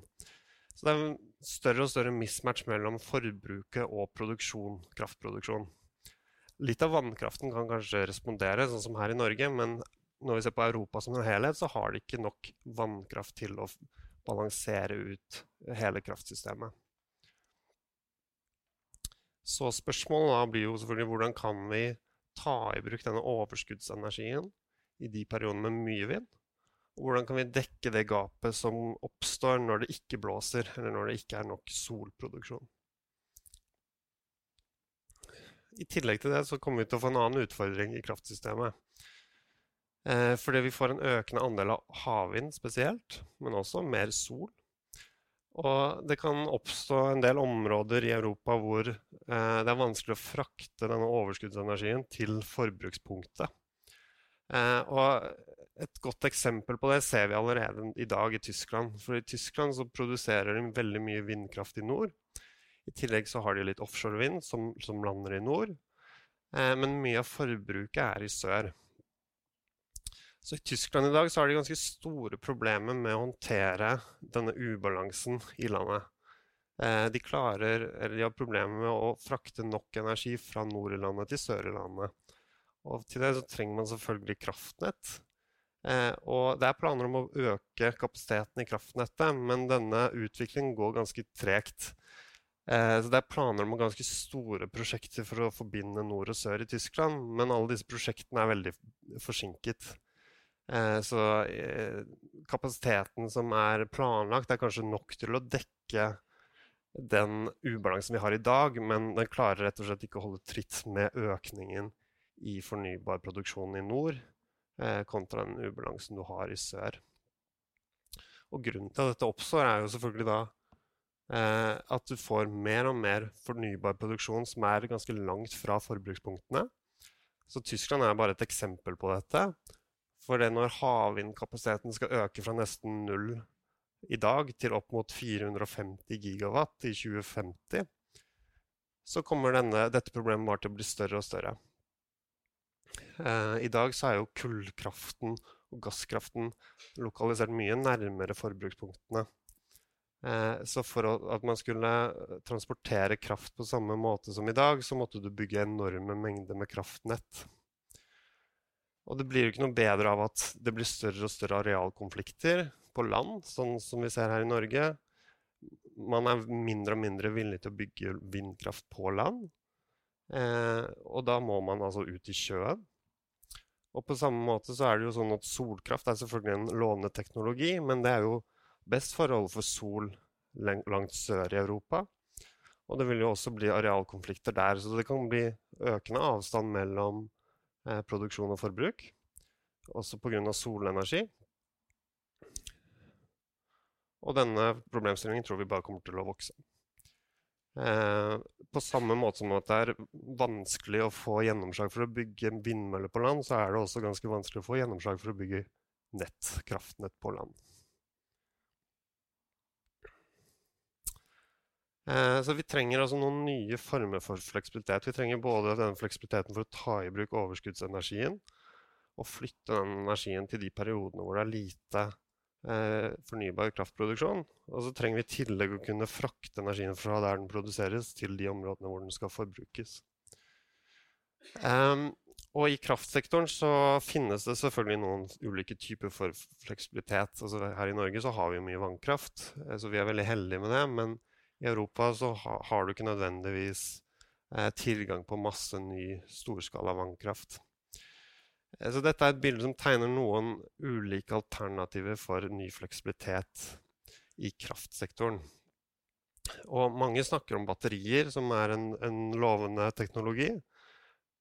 Så det er en større og større mismatch mellom forbruket og produksjon, kraftproduksjon. Litt av vannkraften kan kanskje respondere, sånn som her i Norge, men når vi ser på Europa som en helhet, så har de ikke nok vannkraft til å balansere ut hele kraftsystemet. Så spørsmålet blir jo selvfølgelig hvordan kan vi ta i bruk denne overskuddsenergien i de periodene med mye vind? Og hvordan kan vi dekke det gapet som oppstår når det ikke blåser, eller når det ikke er nok solproduksjon? I tillegg til det så kommer vi til å få en annen utfordring i kraftsystemet. Eh, fordi vi får en økende andel av havvind spesielt, men også mer sol. Og det kan oppstå en del områder i Europa hvor eh, det er vanskelig å frakte denne overskuddsenergien til forbrukspunktet. Eh, og et godt eksempel på det ser vi allerede i dag i Tyskland. For i Tyskland så produserer de veldig mye vindkraft i nord. I tillegg så har de litt offshorevind som, som lander i nord. Eh, men mye av forbruket er i sør. Så I Tyskland i dag så har de ganske store problemer med å håndtere denne ubalansen i landet. Eh, de, klarer, de har problemer med å frakte nok energi fra nord i landet til sør i landet. Og til det så trenger man selvfølgelig kraftnett. Eh, og det er planer om å øke kapasiteten i kraftnettet, men denne utviklingen går ganske tregt. Eh, så det er planer om ganske store prosjekter for å forbinde nord og sør i Tyskland, men alle disse prosjektene er veldig forsinket. Eh, så eh, kapasiteten som er planlagt, er kanskje nok til å dekke den ubalansen vi har i dag, men den klarer rett og slett ikke å holde tritt med økningen i fornybarproduksjonen i nord kontra den ubalansen du har i sør. Og Grunnen til at dette oppstår, er jo selvfølgelig da eh, at du får mer og mer fornybar produksjon som er ganske langt fra forbrukspunktene. Så Tyskland er bare et eksempel på dette. For det når havvindkapasiteten skal øke fra nesten null i dag til opp mot 450 gigawatt i 2050, så kommer denne, dette problemet bare til å bli større og større. Eh, I dag så er jo kullkraften og gasskraften lokalisert mye nærmere forbrukspunktene. Eh, så for at man skulle transportere kraft på samme måte som i dag, så måtte du bygge enorme mengder med kraftnett. Og det blir jo ikke noe bedre av at det blir større og større arealkonflikter på land, sånn som vi ser her i Norge. Man er mindre og mindre villig til å bygge vindkraft på land. Eh, og da må man altså ut i sjøen. Og på samme måte så er det jo sånn at solkraft er selvfølgelig en lovende teknologi, men det er jo best forhold for sol langt sør i Europa. Og det vil jo også bli arealkonflikter der, så det kan bli økende avstand mellom eh, produksjon og forbruk, også pga. solenergi. Og denne problemstillingen tror vi bare kommer til å vokse. Eh, på samme måte som at det er vanskelig å få gjennomslag for å bygge vindmøller på land, så er det også ganske vanskelig å få gjennomslag for å bygge nett, kraftnett på land. Så vi trenger altså noen nye former for fleksibilitet. Vi trenger både denne fleksibiliteten for å ta i bruk overskuddsenergien og flytte den energien til de periodene hvor det er lite eh, fornybar kraftproduksjon. Og så trenger vi i tillegg å kunne frakte energien fra der den produseres, til de områdene hvor den skal forbrukes. Um, og i kraftsektoren så finnes det selvfølgelig noen ulike typer for fleksibilitet. Altså her i Norge så har vi mye vannkraft, eh, så vi er veldig heldige med det. men i Europa så ha, har du ikke nødvendigvis eh, tilgang på masse ny storskala vannkraft. Eh, så dette er et bilde som tegner noen ulike alternativer for ny fleksibilitet i kraftsektoren. Og mange snakker om batterier, som er en, en lovende teknologi.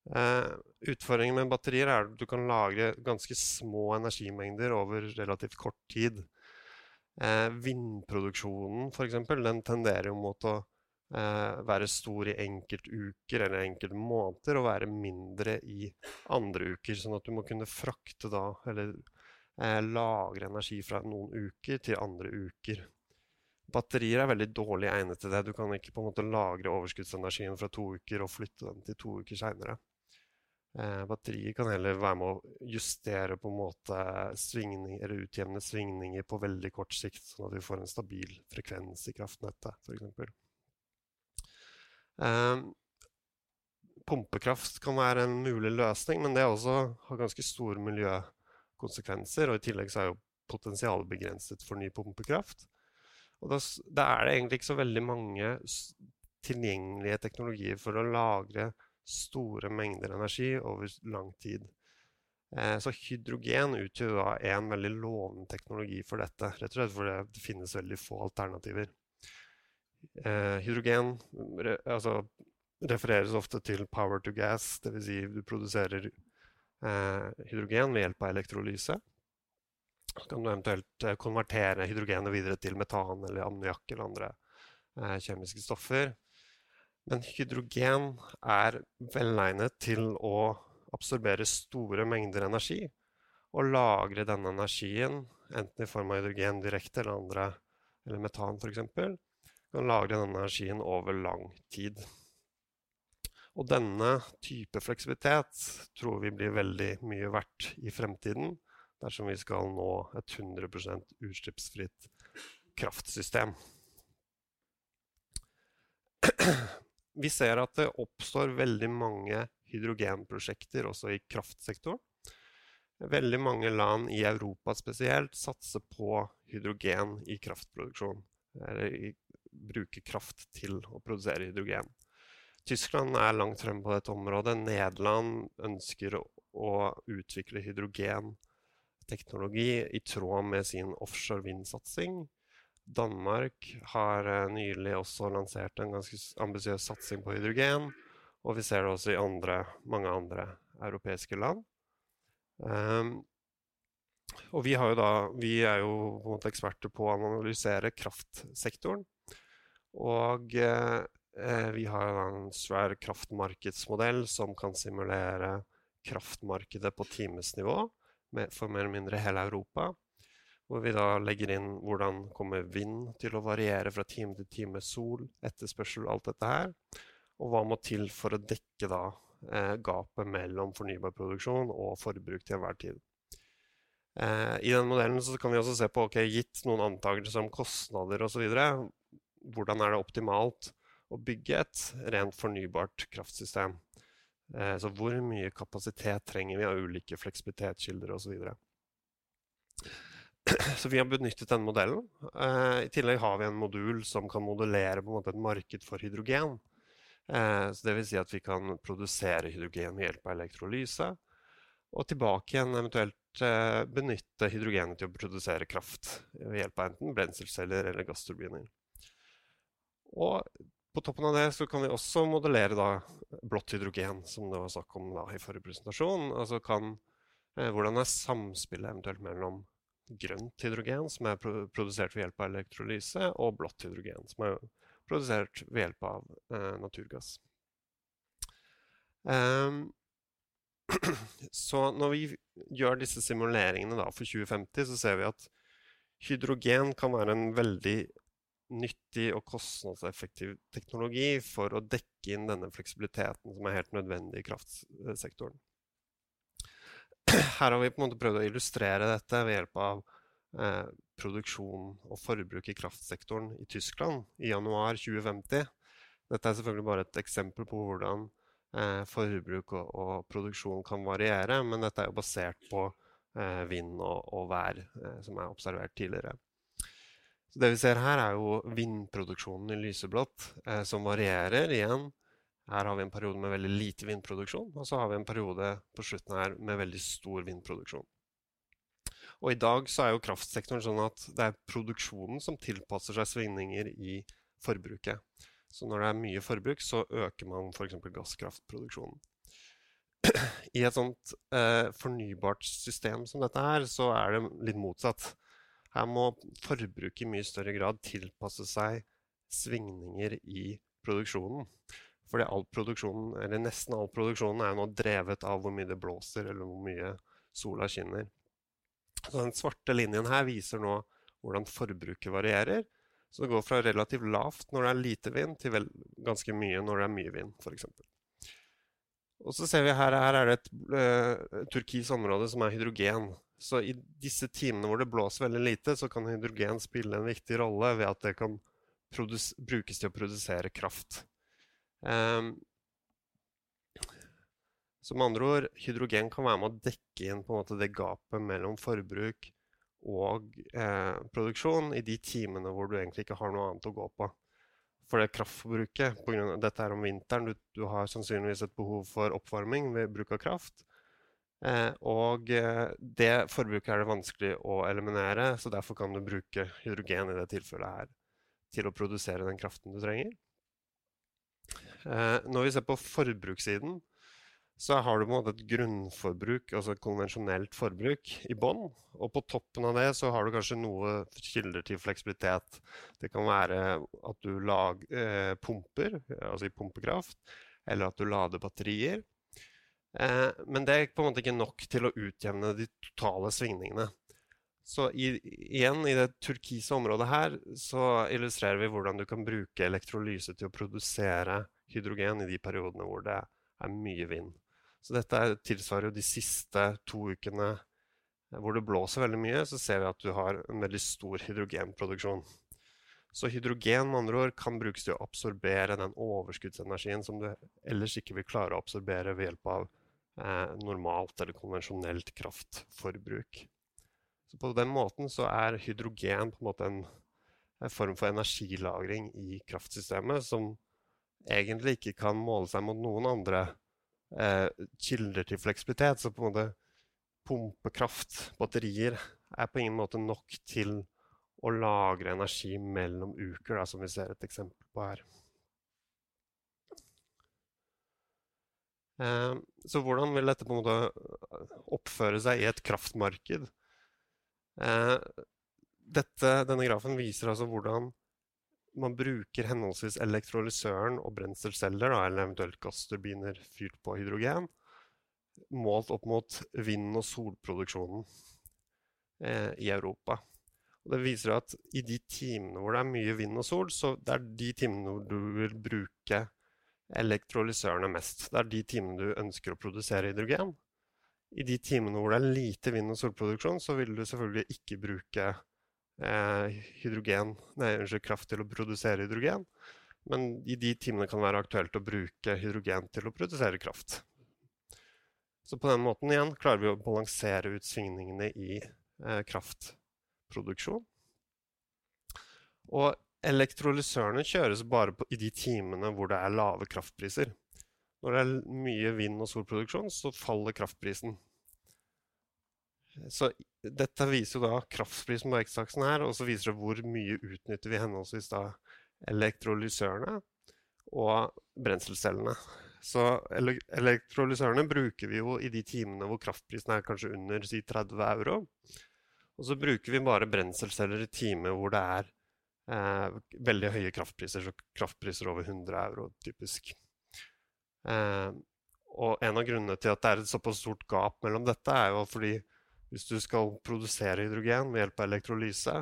Eh, utfordringen med batterier er at du kan lagre ganske små energimengder over relativt kort tid. Eh, vindproduksjonen f.eks. den tenderer jo mot å eh, være stor i enkeltuker eller enkelte måneder og være mindre i andre uker. Sånn at du må kunne frakte da, eller eh, lagre energi fra noen uker til andre uker. Batterier er veldig dårlig egnet til det. Du kan ikke på en måte lagre overskuddsenergien fra to uker og flytte den til to uker seinere. Eh, batteriet kan heller være med å justere på en måte svingning, eller utjevne svingninger på veldig kort sikt, sånn at vi får en stabil frekvens i kraftnettet, f.eks. Eh, pumpekraft kan være en mulig løsning, men det også har ganske store miljøkonsekvenser. Og i tillegg så er jo potensialet begrenset for ny pumpekraft. Og da, da er det egentlig ikke så veldig mange tilgjengelige teknologier for å lagre store mengder energi over lang tid. Eh, så hydrogen utgjør da en veldig lovende teknologi for dette, rett og slett fordi det finnes veldig få alternativer. Eh, hydrogen altså, refereres ofte til power to gas, dvs. Si du produserer eh, hydrogen ved hjelp av elektrolyse. Så kan du eventuelt konvertere hydrogenet videre til metan eller ammoniakk eller andre kjemiske stoffer. Men hydrogen er velegnet til å absorbere store mengder energi og lagre denne energien, enten i form av hydrogen direkte eller, andre, eller metan f.eks. Kan lagre denne energien over lang tid. Og denne type fleksibilitet tror vi blir veldig mye verdt i fremtiden dersom vi skal nå et 100% utslippsfritt kraftsystem. Vi ser at det oppstår veldig mange hydrogenprosjekter også i kraftsektoren. Veldig mange land i Europa spesielt satser på hydrogen i kraftproduksjon. Eller bruker kraft til å produsere hydrogen. Tyskland er langt fremme på dette området. Nederland ønsker å utvikle hydrogenteknologi i tråd med sin offshore vindsatsing. Danmark har eh, nylig også lansert en ganske ambisiøs satsing på hydrogen. Og vi ser det også i andre, mange andre europeiske land. Um, og vi, da, vi, er jo på eksperter på å analysere kraftsektoren. Og eh, vi har en svær kraftmarkedsmodell som kan simulere kraftmarkedet på timesnivå for mer eller mindre hele Europa. Hvor vi da legger inn hvordan kommer vind til å variere fra time til time, sol, etterspørsel, alt dette her. Og hva må til for å dekke da eh, gapet mellom fornybar produksjon og forbruk til enhver tid. Eh, I den modellen kan vi også se på, ok, gitt noen antakelser om kostnader osv., hvordan er det optimalt å bygge et rent fornybart kraftsystem? Eh, så hvor mye kapasitet trenger vi av ulike fleksibilitetskilder osv.? Så, vi har benyttet denne modellen. Eh, I tillegg har vi en modul som kan modellere på en måte et marked for hydrogen. Eh, så det vil si at vi kan produsere hydrogen ved hjelp av elektrolyse. Og tilbake igjen eventuelt eh, benytte hydrogenet til å produsere kraft ved hjelp av enten brenselceller eller gassturbiner. Og på toppen av det kan vi også modellere da blått hydrogen, som det var snakk om da i forrige presentasjon. Altså kan, hvordan er samspillet eventuelt mellom grønt hydrogen, som er produsert ved hjelp av elektrolyse, og blått hydrogen, som er produsert ved hjelp av eh, naturgass. Um, så når vi gjør disse simuleringene da, for 2050, så ser vi at hydrogen kan være en veldig nyttig og kostnadseffektiv teknologi for å dekke inn denne fleksibiliteten som er helt nødvendig i kraftsektoren. Her har vi på en måte prøvd å illustrere dette ved hjelp av eh, produksjon og forbruk i kraftsektoren i Tyskland i januar 2050. Dette er selvfølgelig bare et eksempel på hvordan eh, forbruk og, og, produksjon kan variere, men dette er jo basert på eh, vind og, og vær, eh, som er observert tidligere. Så det vi ser her, er jo vindproduksjonen i lyseblått, eh, som varierer igjen. Her har vi en periode med veldig lite vindproduksjon, og så har vi en periode på slutten her med veldig stor vindproduksjon. Og i dag så er jo kraftsektoren sånn at det er produksjonen som tilpasser seg svingninger i forbruket. Så når det er mye forbruk, så øker man f.eks. gasskraftproduksjonen. I et sånt eh, fornybart system som dette her, så er det litt motsatt. Her må forbruket i mye større grad tilpasse seg svingninger i produksjonen. Fordi all produksjonen, eller nesten all produksjonen er nå drevet av hvor mye det blåser, eller hvor mye sola skinner. Så den svarte linjen her viser nå hvordan forbruket varierer. Så det går fra relativt lavt når det er lite vind, til ganske mye når det er mye vind, f.eks. Og så ser vi her, her er det et uh, turkis område som er hydrogen. Så i disse timene hvor det blåser veldig lite, så kan hydrogen spille en viktig rolle ved at det kan brukes til å produsere kraft. Um, så med andre ord, hydrogen kan være med å dekke inn på en måte det gapet mellom forbruk og eh, produksjon i de timene hvor du egentlig ikke har noe annet å gå på. For det kraftforbruket, på grunn av, dette er om vinteren, du, du, har sannsynligvis et behov for oppvarming ved bruk av kraft. Eh, og eh, det forbruket er det vanskelig å eliminere, så derfor kan du bruke hydrogen i det tilfellet her til å produsere den kraften du trenger. Eh, når vi ser på forbrukssiden, så har du på en måte et grunnforbruk, altså et konvensjonelt forbruk, i bånn. Og på toppen av det så har du kanskje noe kilder til fleksibilitet. Det kan være at du lag, eh, pumper, altså i pumpekraft, eller at du lader batterier. Eh, men det er på en måte ikke nok til å utjevne de totale svingningene. Så i, igjen, i det turkise området her, så illustrerer vi hvordan du kan bruke elektrolyse til å produsere hydrogen i de periodene hvor det er mye vind. Så dette tilsvarer jo de siste to ukene eh, hvor det blåser veldig mye, så ser vi at du har en veldig stor hydrogenproduksjon. Så hydrogen med andre ord, kan brukes til å absorbere den overskuddsenergien som du ellers ikke vil klare å absorbere ved hjelp av eh, normalt eller konvensjonelt kraftforbruk. Så på den måten så er hydrogen på en måte en, en form for energilagring i kraftsystemet som egentlig ikke kan måle seg mot noen andre eh, kilder til fleksibilitet. Så på en måte pumpekraft, batterier, er på ingen måte nok til å lagre energi mellom uker, da, som vi ser et eksempel på her. Eh, så hvordan vil dette på en måte oppføre seg i et kraftmarked? Eh, dette, denne grafen viser altså hvordan man bruker henholdsvis elektrolysøren og brenselceller, eller eventuelt gassturbiner fyrt på hydrogen, målt opp mot vind- og solproduksjonen eh, i Europa. Og det viser at i de timene hvor det er mye vind og sol, så det er de timene hvor du vil bruke elektrolysørene mest. Det er de timene du ønsker å produsere hydrogen. I de timene hvor det er lite vind- og solproduksjon, så vil du selvfølgelig ikke bruke eh, hydrogen, nei, unnskyld, kraft til å produsere hydrogen. Men i de timene kan det være aktuelt å bruke hydrogen til å produsere kraft. Så på den måten igjen klarer vi å balansere ut svingningene i eh, kraftproduksjon. Og elektrolysørene kjøres bare på, i de timene hvor det er lave kraftpriser. Når det er mye vind- og solproduksjon, så faller kraftprisen. Så dette viser jo da kraftprisen på X-aksen her, og så viser det hvor mye utnytter vi henholdsvis da elektrolysørene og brenselcellene. Så elektrolysørene bruker vi jo i de timene hvor kraftprisen er kanskje under si 30 euro. Og så bruker vi bare brenselceller i timer hvor det er eh, veldig høye kraftpriser, så kraftpriser over 100 euro typisk. Eh, og en av grunnene til at det er et såpass stort gap mellom dette, er jo fordi hvis du skal produsere hydrogen ved hjelp av elektrolyse,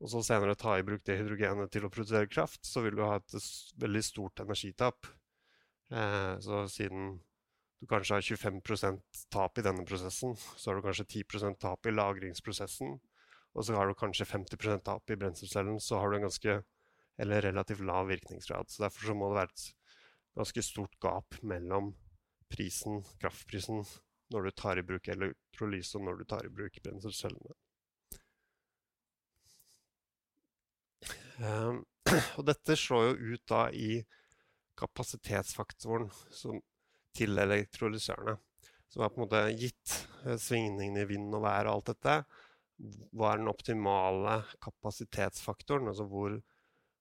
og så senere ta i bruk det hydrogenet til å produsere kraft, så vil du ha et veldig stort energitap. Eh, så siden du kanskje har 25% tap i denne prosessen, så har du kanskje 10% tap i lagringsprosessen, og så har du kanskje 50% tap i brenselcellen, så har du en ganske eller relativt lav virkningsgrad. Så Derfor så må det være et ganske stort gap mellom prisen, kraftprisen når du tar i bruk elektrolyse, og når du tar i bruk brenselcellene. Um, og dette slår jo ut da i kapasitetsfaktoren som, til elektrolysørene. Som er på en måte gitt eh, svingningene i vind og vær og alt dette. Hva er den optimale kapasitetsfaktoren? Altså hvor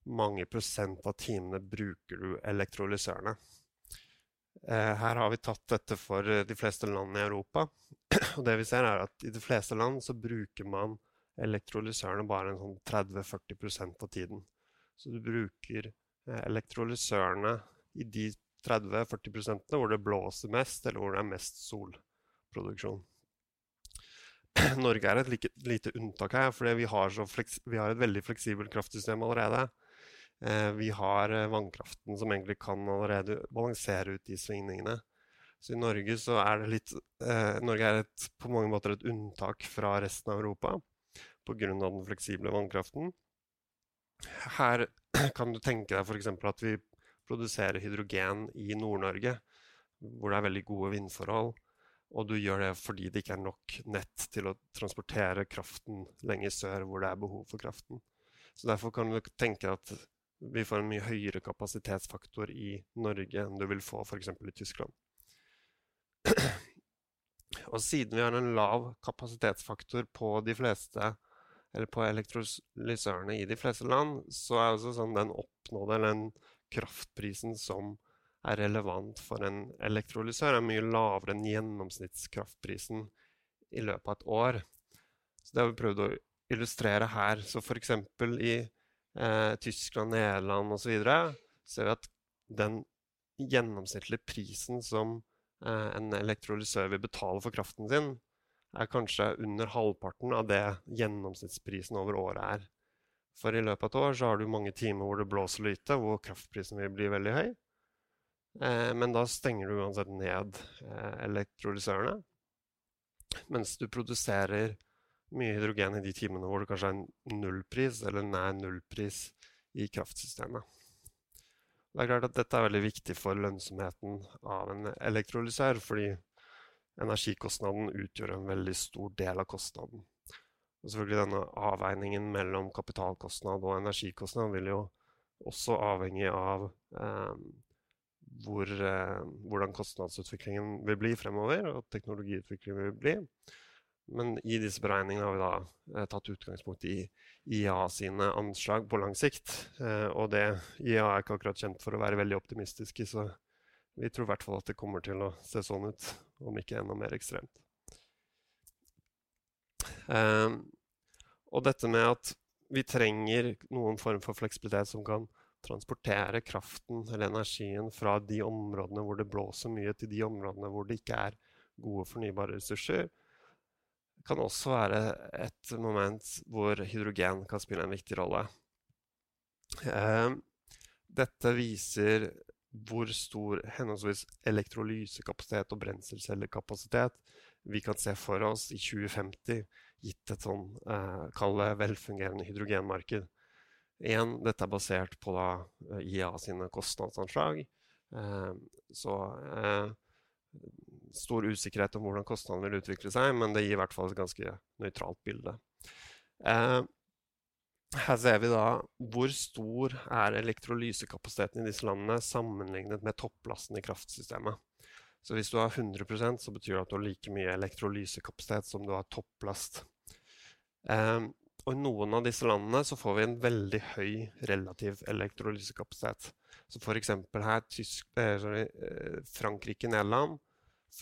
mange prosent av timene bruker du elektrolysørene? Eh, her har vi tatt dette for eh, de fleste land i Europa. Og det vi ser er at I de fleste land så bruker man elektrolysørene bare en sånn 30-40% av tiden. Så du bruker eh, elektrolysørene i de 30-40% hvor det blåser mest, eller hvor det er mest solproduksjon. Norge er et lite unntak her, fordi vi vi har et veldig fleksibelt kraftsystem allerede. Eh, vi har eh, vannkraften som egentlig kan allerede balansere ut de svingningene. Så i Norge så er det litt eh, Norge er et, på mange måter et unntak fra resten av Europa pga. den fleksible vannkraften. Her kan du tenke deg f.eks. at vi produserer hydrogen i Nord-Norge, hvor det er veldig gode vindforhold. Og du gjør det fordi det ikke er nok nett til å transportere kraften lenger sør, hvor det er behov for kraften. Så Derfor kan du tenke at vi får en mye høyere kapasitetsfaktor i Norge enn du vil få f.eks. i Tyskland. Og siden vi har en lav kapasitetsfaktor på de fleste eller på elektrolysørene i de fleste land, så er altså sånn den oppnådde, eller den kraftprisen som er relevant for en elektrolysør, er mye lavere enn gjennomsnittskraftprisen i løpet av et år. Så det har vi prøvd å illustrere her. Så f.eks. i eh, Tyskland, Nederland osv. ser vi at den gjennomsnittlige prisen som eh, en elektrolysør vil betale for kraften sin, er kanskje under halvparten av det gjennomsnittsprisen over året er. For i løpet av et år så har du mange timer hvor det blåser lite, hvor kraftprisen vil bli veldig høy. Eh, men da stenger du uansett ned eh, elektrolysørene. Mens du produserer mye hydrogen i de timene hvor det kanskje er nullpris eller nær nullpris i kraftsystemet. Det er klart at Dette er veldig viktig for lønnsomheten av en elektrolysør, fordi energikostnaden utgjør en veldig stor del av kostnaden. Og selvfølgelig Denne avveiningen mellom kapitalkostnad og energikostnad vil jo også avhenge av eh, hvor, eh, hvordan kostnadsutviklingen vil bli fremover, og teknologiutviklingen vil bli. Men i disse beregningene har vi da eh, tatt utgangspunkt i IA sine anslag på lang sikt. Eh, og det IA er ikke akkurat kjent for å være veldig optimistiske, så vi tror i hvert fall at det kommer til å se sånn ut, om ikke enda mer ekstremt. Eh, og dette med at vi trenger noen form for fleksibilitet som kan transportere kraften eller energien fra de områdene hvor det blåser mye, til de områdene hvor det ikke er gode fornybare ressurser, kan også være et moment hvor hydrogen kan spille en viktig rolle. Eh, dette viser hvor stor henholdsvis elektrolysekapasitet og brenselcellekapasitet vi kan se for oss i 2050, gitt et sånn eh, velfungerende hydrogenmarked. Igjen, dette er basert på da, eh, IA sine kostnadsanslag. Eh, så eh, stor usikkerhet om hvordan kostnadene vil utvikle seg, men det gir i hvert fall et ganske nøytralt bilde. Eh, her ser vi da hvor stor er elektrolysekapasiteten i disse landene sammenlignet med topplasten i kraftsystemet. Så hvis du har 100% så betyr det at du har like mye elektrolysekapasitet som du har topplast. Eh, og I noen av disse landene så får vi en veldig høy relativ elektrolysekapasitet. Så f.eks. her Tysk, eh, eh, Frankrike, Nederland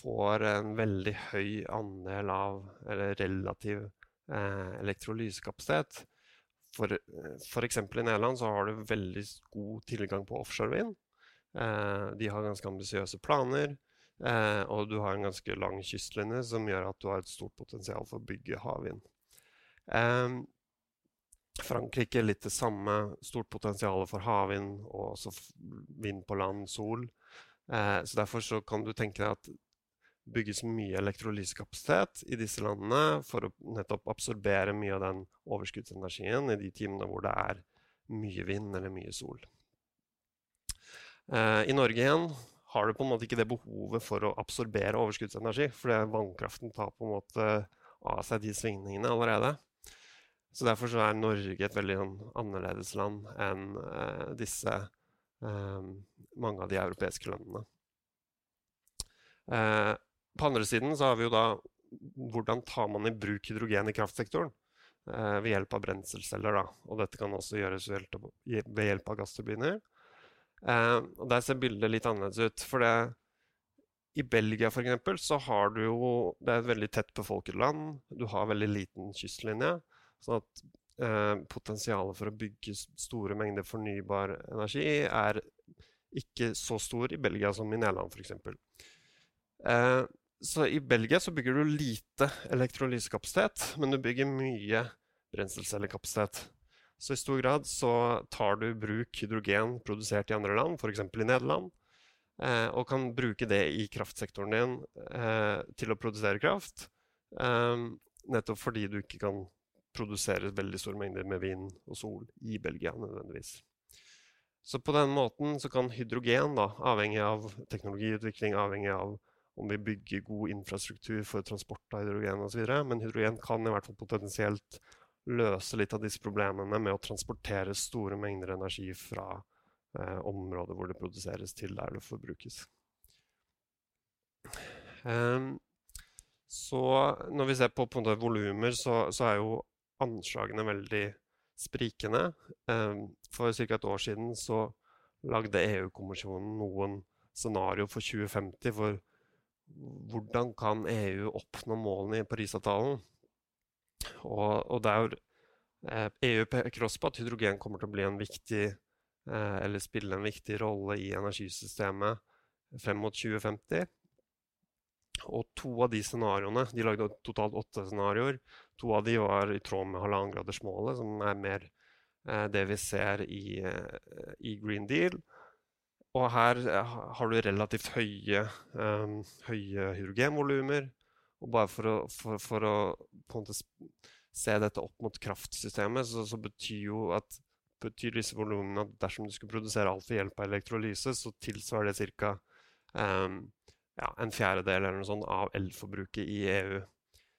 får en veldig høy andel av eller relativ eh, elektrolysekapasitet. F.eks. i Nederland så har du veldig god tilgang på offshorevind. Eh, de har ganske ambisiøse planer. Eh, og du har en ganske lang kystlinje som gjør at du har et stort potensial for å bygge havvind. Eh, Frankrike litt det samme. Stort potensial for havvind og også vind på land, sol. Eh, så Derfor så kan du tenke deg at bygges mye elektrolysekapasitet i disse landene for å nettopp absorbere mye av den overskuddsenergien i de timene hvor det er mye vind eller mye sol. Eh, I Norge igjen har du på en måte ikke det behovet for å absorbere overskuddsenergi, fordi vannkraften tar på en måte av seg de svingningene allerede. Så Derfor så er Norge et veldig sånn annerledes land enn eh, disse eh, mange av de europeiske landene. Eh, på andre siden så har vi jo da hvordan tar man i bruk hydrogen i kraftsektoren eh, ved hjelp av brenselceller. Da. Og dette kan også gjøres ved hjelp av gassturbiner. Eh, og der ser bildet litt annerledes ut. For det, i Belgia for eksempel, så har du jo Det er et veldig tett befolket land. Du har veldig liten kystlinje. Sånn at eh, potensialet for å bygge store mengder fornybar energi er ikke så stor i Belgia som i Nederland f.eks. Eh, så i Belgia så bygger du lite elektrolysekapasitet, men du bygger mye brenselcellekapasitet. Så i stor grad så tar du bruk hydrogen produsert i andre land, f.eks. i Nederland, eh, og kan bruke det i kraftsektoren din eh, til å produsere kraft. Eh, nettopp fordi du ikke kan produsere veldig store mengder med vind og sol i Belgia nødvendigvis. Så på den måten så kan hydrogen, da, avhengig av teknologiutvikling, avhengig av om vi bygger god infrastruktur for transport av hydrogen osv. Men hydrogen kan i hvert fall potensielt løse litt av disse problemene med å transportere store mengder energi fra eh, områder hvor det produseres, til der det forbrukes. Um, så når vi ser på, på volumer, så, så, er jo anslagene veldig sprikende. Um, for ca. et år siden så lagde EU-kommisjonen noen scenario for 2050 for hvordan kan EU oppnå målene i Parisavtalen. Og, og der eh, EU peker også på at hydrogen kommer til å bli en viktig eh, eller spille en viktig rolle i energisystemet frem mot 2050. Og to av de scenarioene De lagde totalt åtte scenarioer. To av de var i tråd med halvannengradersmålet, som er mer eh, det vi ser i, eh, i, Green Deal. Og her eh, har du relativt høye, um, høye hydrogenvolumer. Og bare for å, for, for å se dette opp mot kraftsystemet, så, så betyr jo at betyr disse volumene at dersom du skulle produsere alt ved hjelp av elektrolyse, så tilsvarer det ca. Um, ja, en fjerdedel eller noe sånt av elforbruket i EU.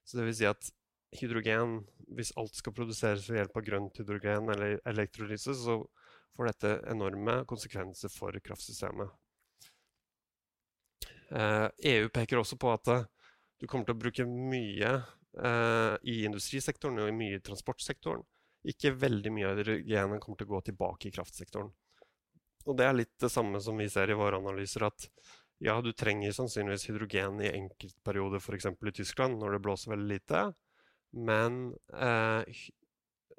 Så det vil si at hydrogen, hvis alt skal produseres ved hjelp av grønt hydrogen eller elektrolyse, så får dette enorme konsekvenser for kraftsystemet. Eh, EU peker også på at du kommer til å bruke mye eh, i industrisektoren og i mye i transportsektoren. Ikke veldig mye av hydrogenet kommer til å gå tilbake i kraftsektoren. Og det er litt det samme som vi ser i våre analyser, at ja, du trenger sannsynligvis hydrogen i enkeltperioder, f.eks. i Tyskland, når det blåser veldig lite. Men eh,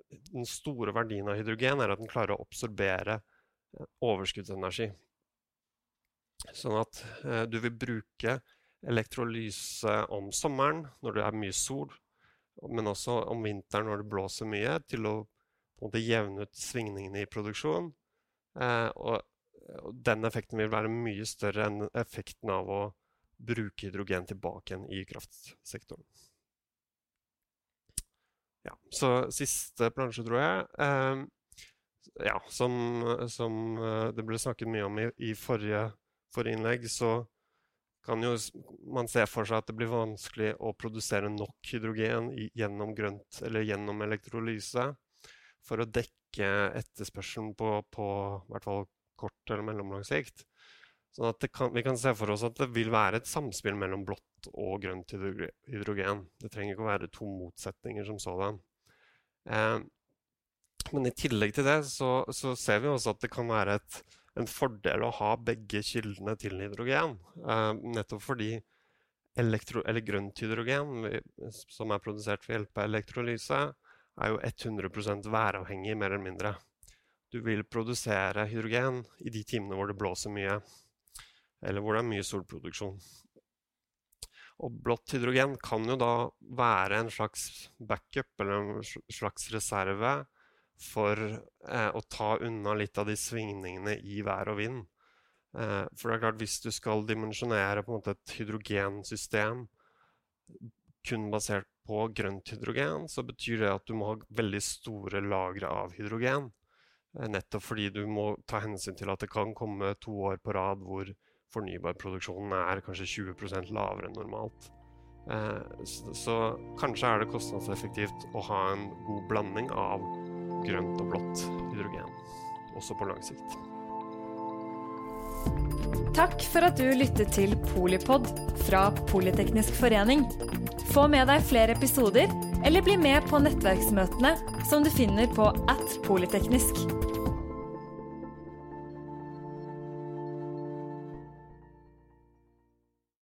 den store verdien av hydrogen er at den klarer å absorbere eh, overskuddsenergi. Sånn at eh, du vil bruke elektrolyse om sommeren når det er mye sol, men også om vinteren når det blåser mye, til å måte jevne ut svingningene i produksjon. Eh, og den effekten vil være mye større enn effekten av å bruke hydrogen tilbake igjen i kraftsektoren. Ja, så siste plansje, tror jeg. Eh, ja, som, som, eh, det ble snakket mye om i, i forrige, forrige, innlegg, så kan jo man se for seg at det blir vanskelig å produsere nok hydrogen i, gjennom grønt eller gjennom elektrolyse for å dekke etterspørselen på, på hvert fall kort eller mellomlang sikt. Sånn at kan, vi kan se for oss at det vil være et samspill mellom blått og grønt hydrogen. Det trenger ikke å være to motsetninger som sådan. Eh, men i tillegg til det så, så, ser vi også at det kan være et, en fordel å ha begge kildene til hydrogen. Eh, nettopp fordi elektro, eller grønt hydrogen, som er produsert ved hjelp av elektrolyse, er jo 100% væravhengig, mer eller mindre du vil produsere hydrogen i de timene hvor det blåser mye, eller hvor det er mye solproduksjon. Og blått hydrogen kan jo da være en slags backup eller en slags reserve for eh, å ta unna litt av de svingningene i vær og vind. Eh, for det er klart, hvis du skal dimensjonere et hydrogensystem kun basert på grønt hydrogen, så betyr det at du må ha veldig store lagre av hydrogen. Eh, nettopp fordi du må ta hensyn til at det kan komme to år på rad hvor fornybarproduksjonen er kanskje 20% lavere enn normalt. Eh, så, kanskje er det kostnadseffektivt å ha en god blanding av grønt og blått hydrogen, også på lang sikt. Takk for at du lyttet til Polipod fra Politeknisk forening. Få med deg flere episoder, eller bli med på nettverksmøtene som du finner på at polyteknisk.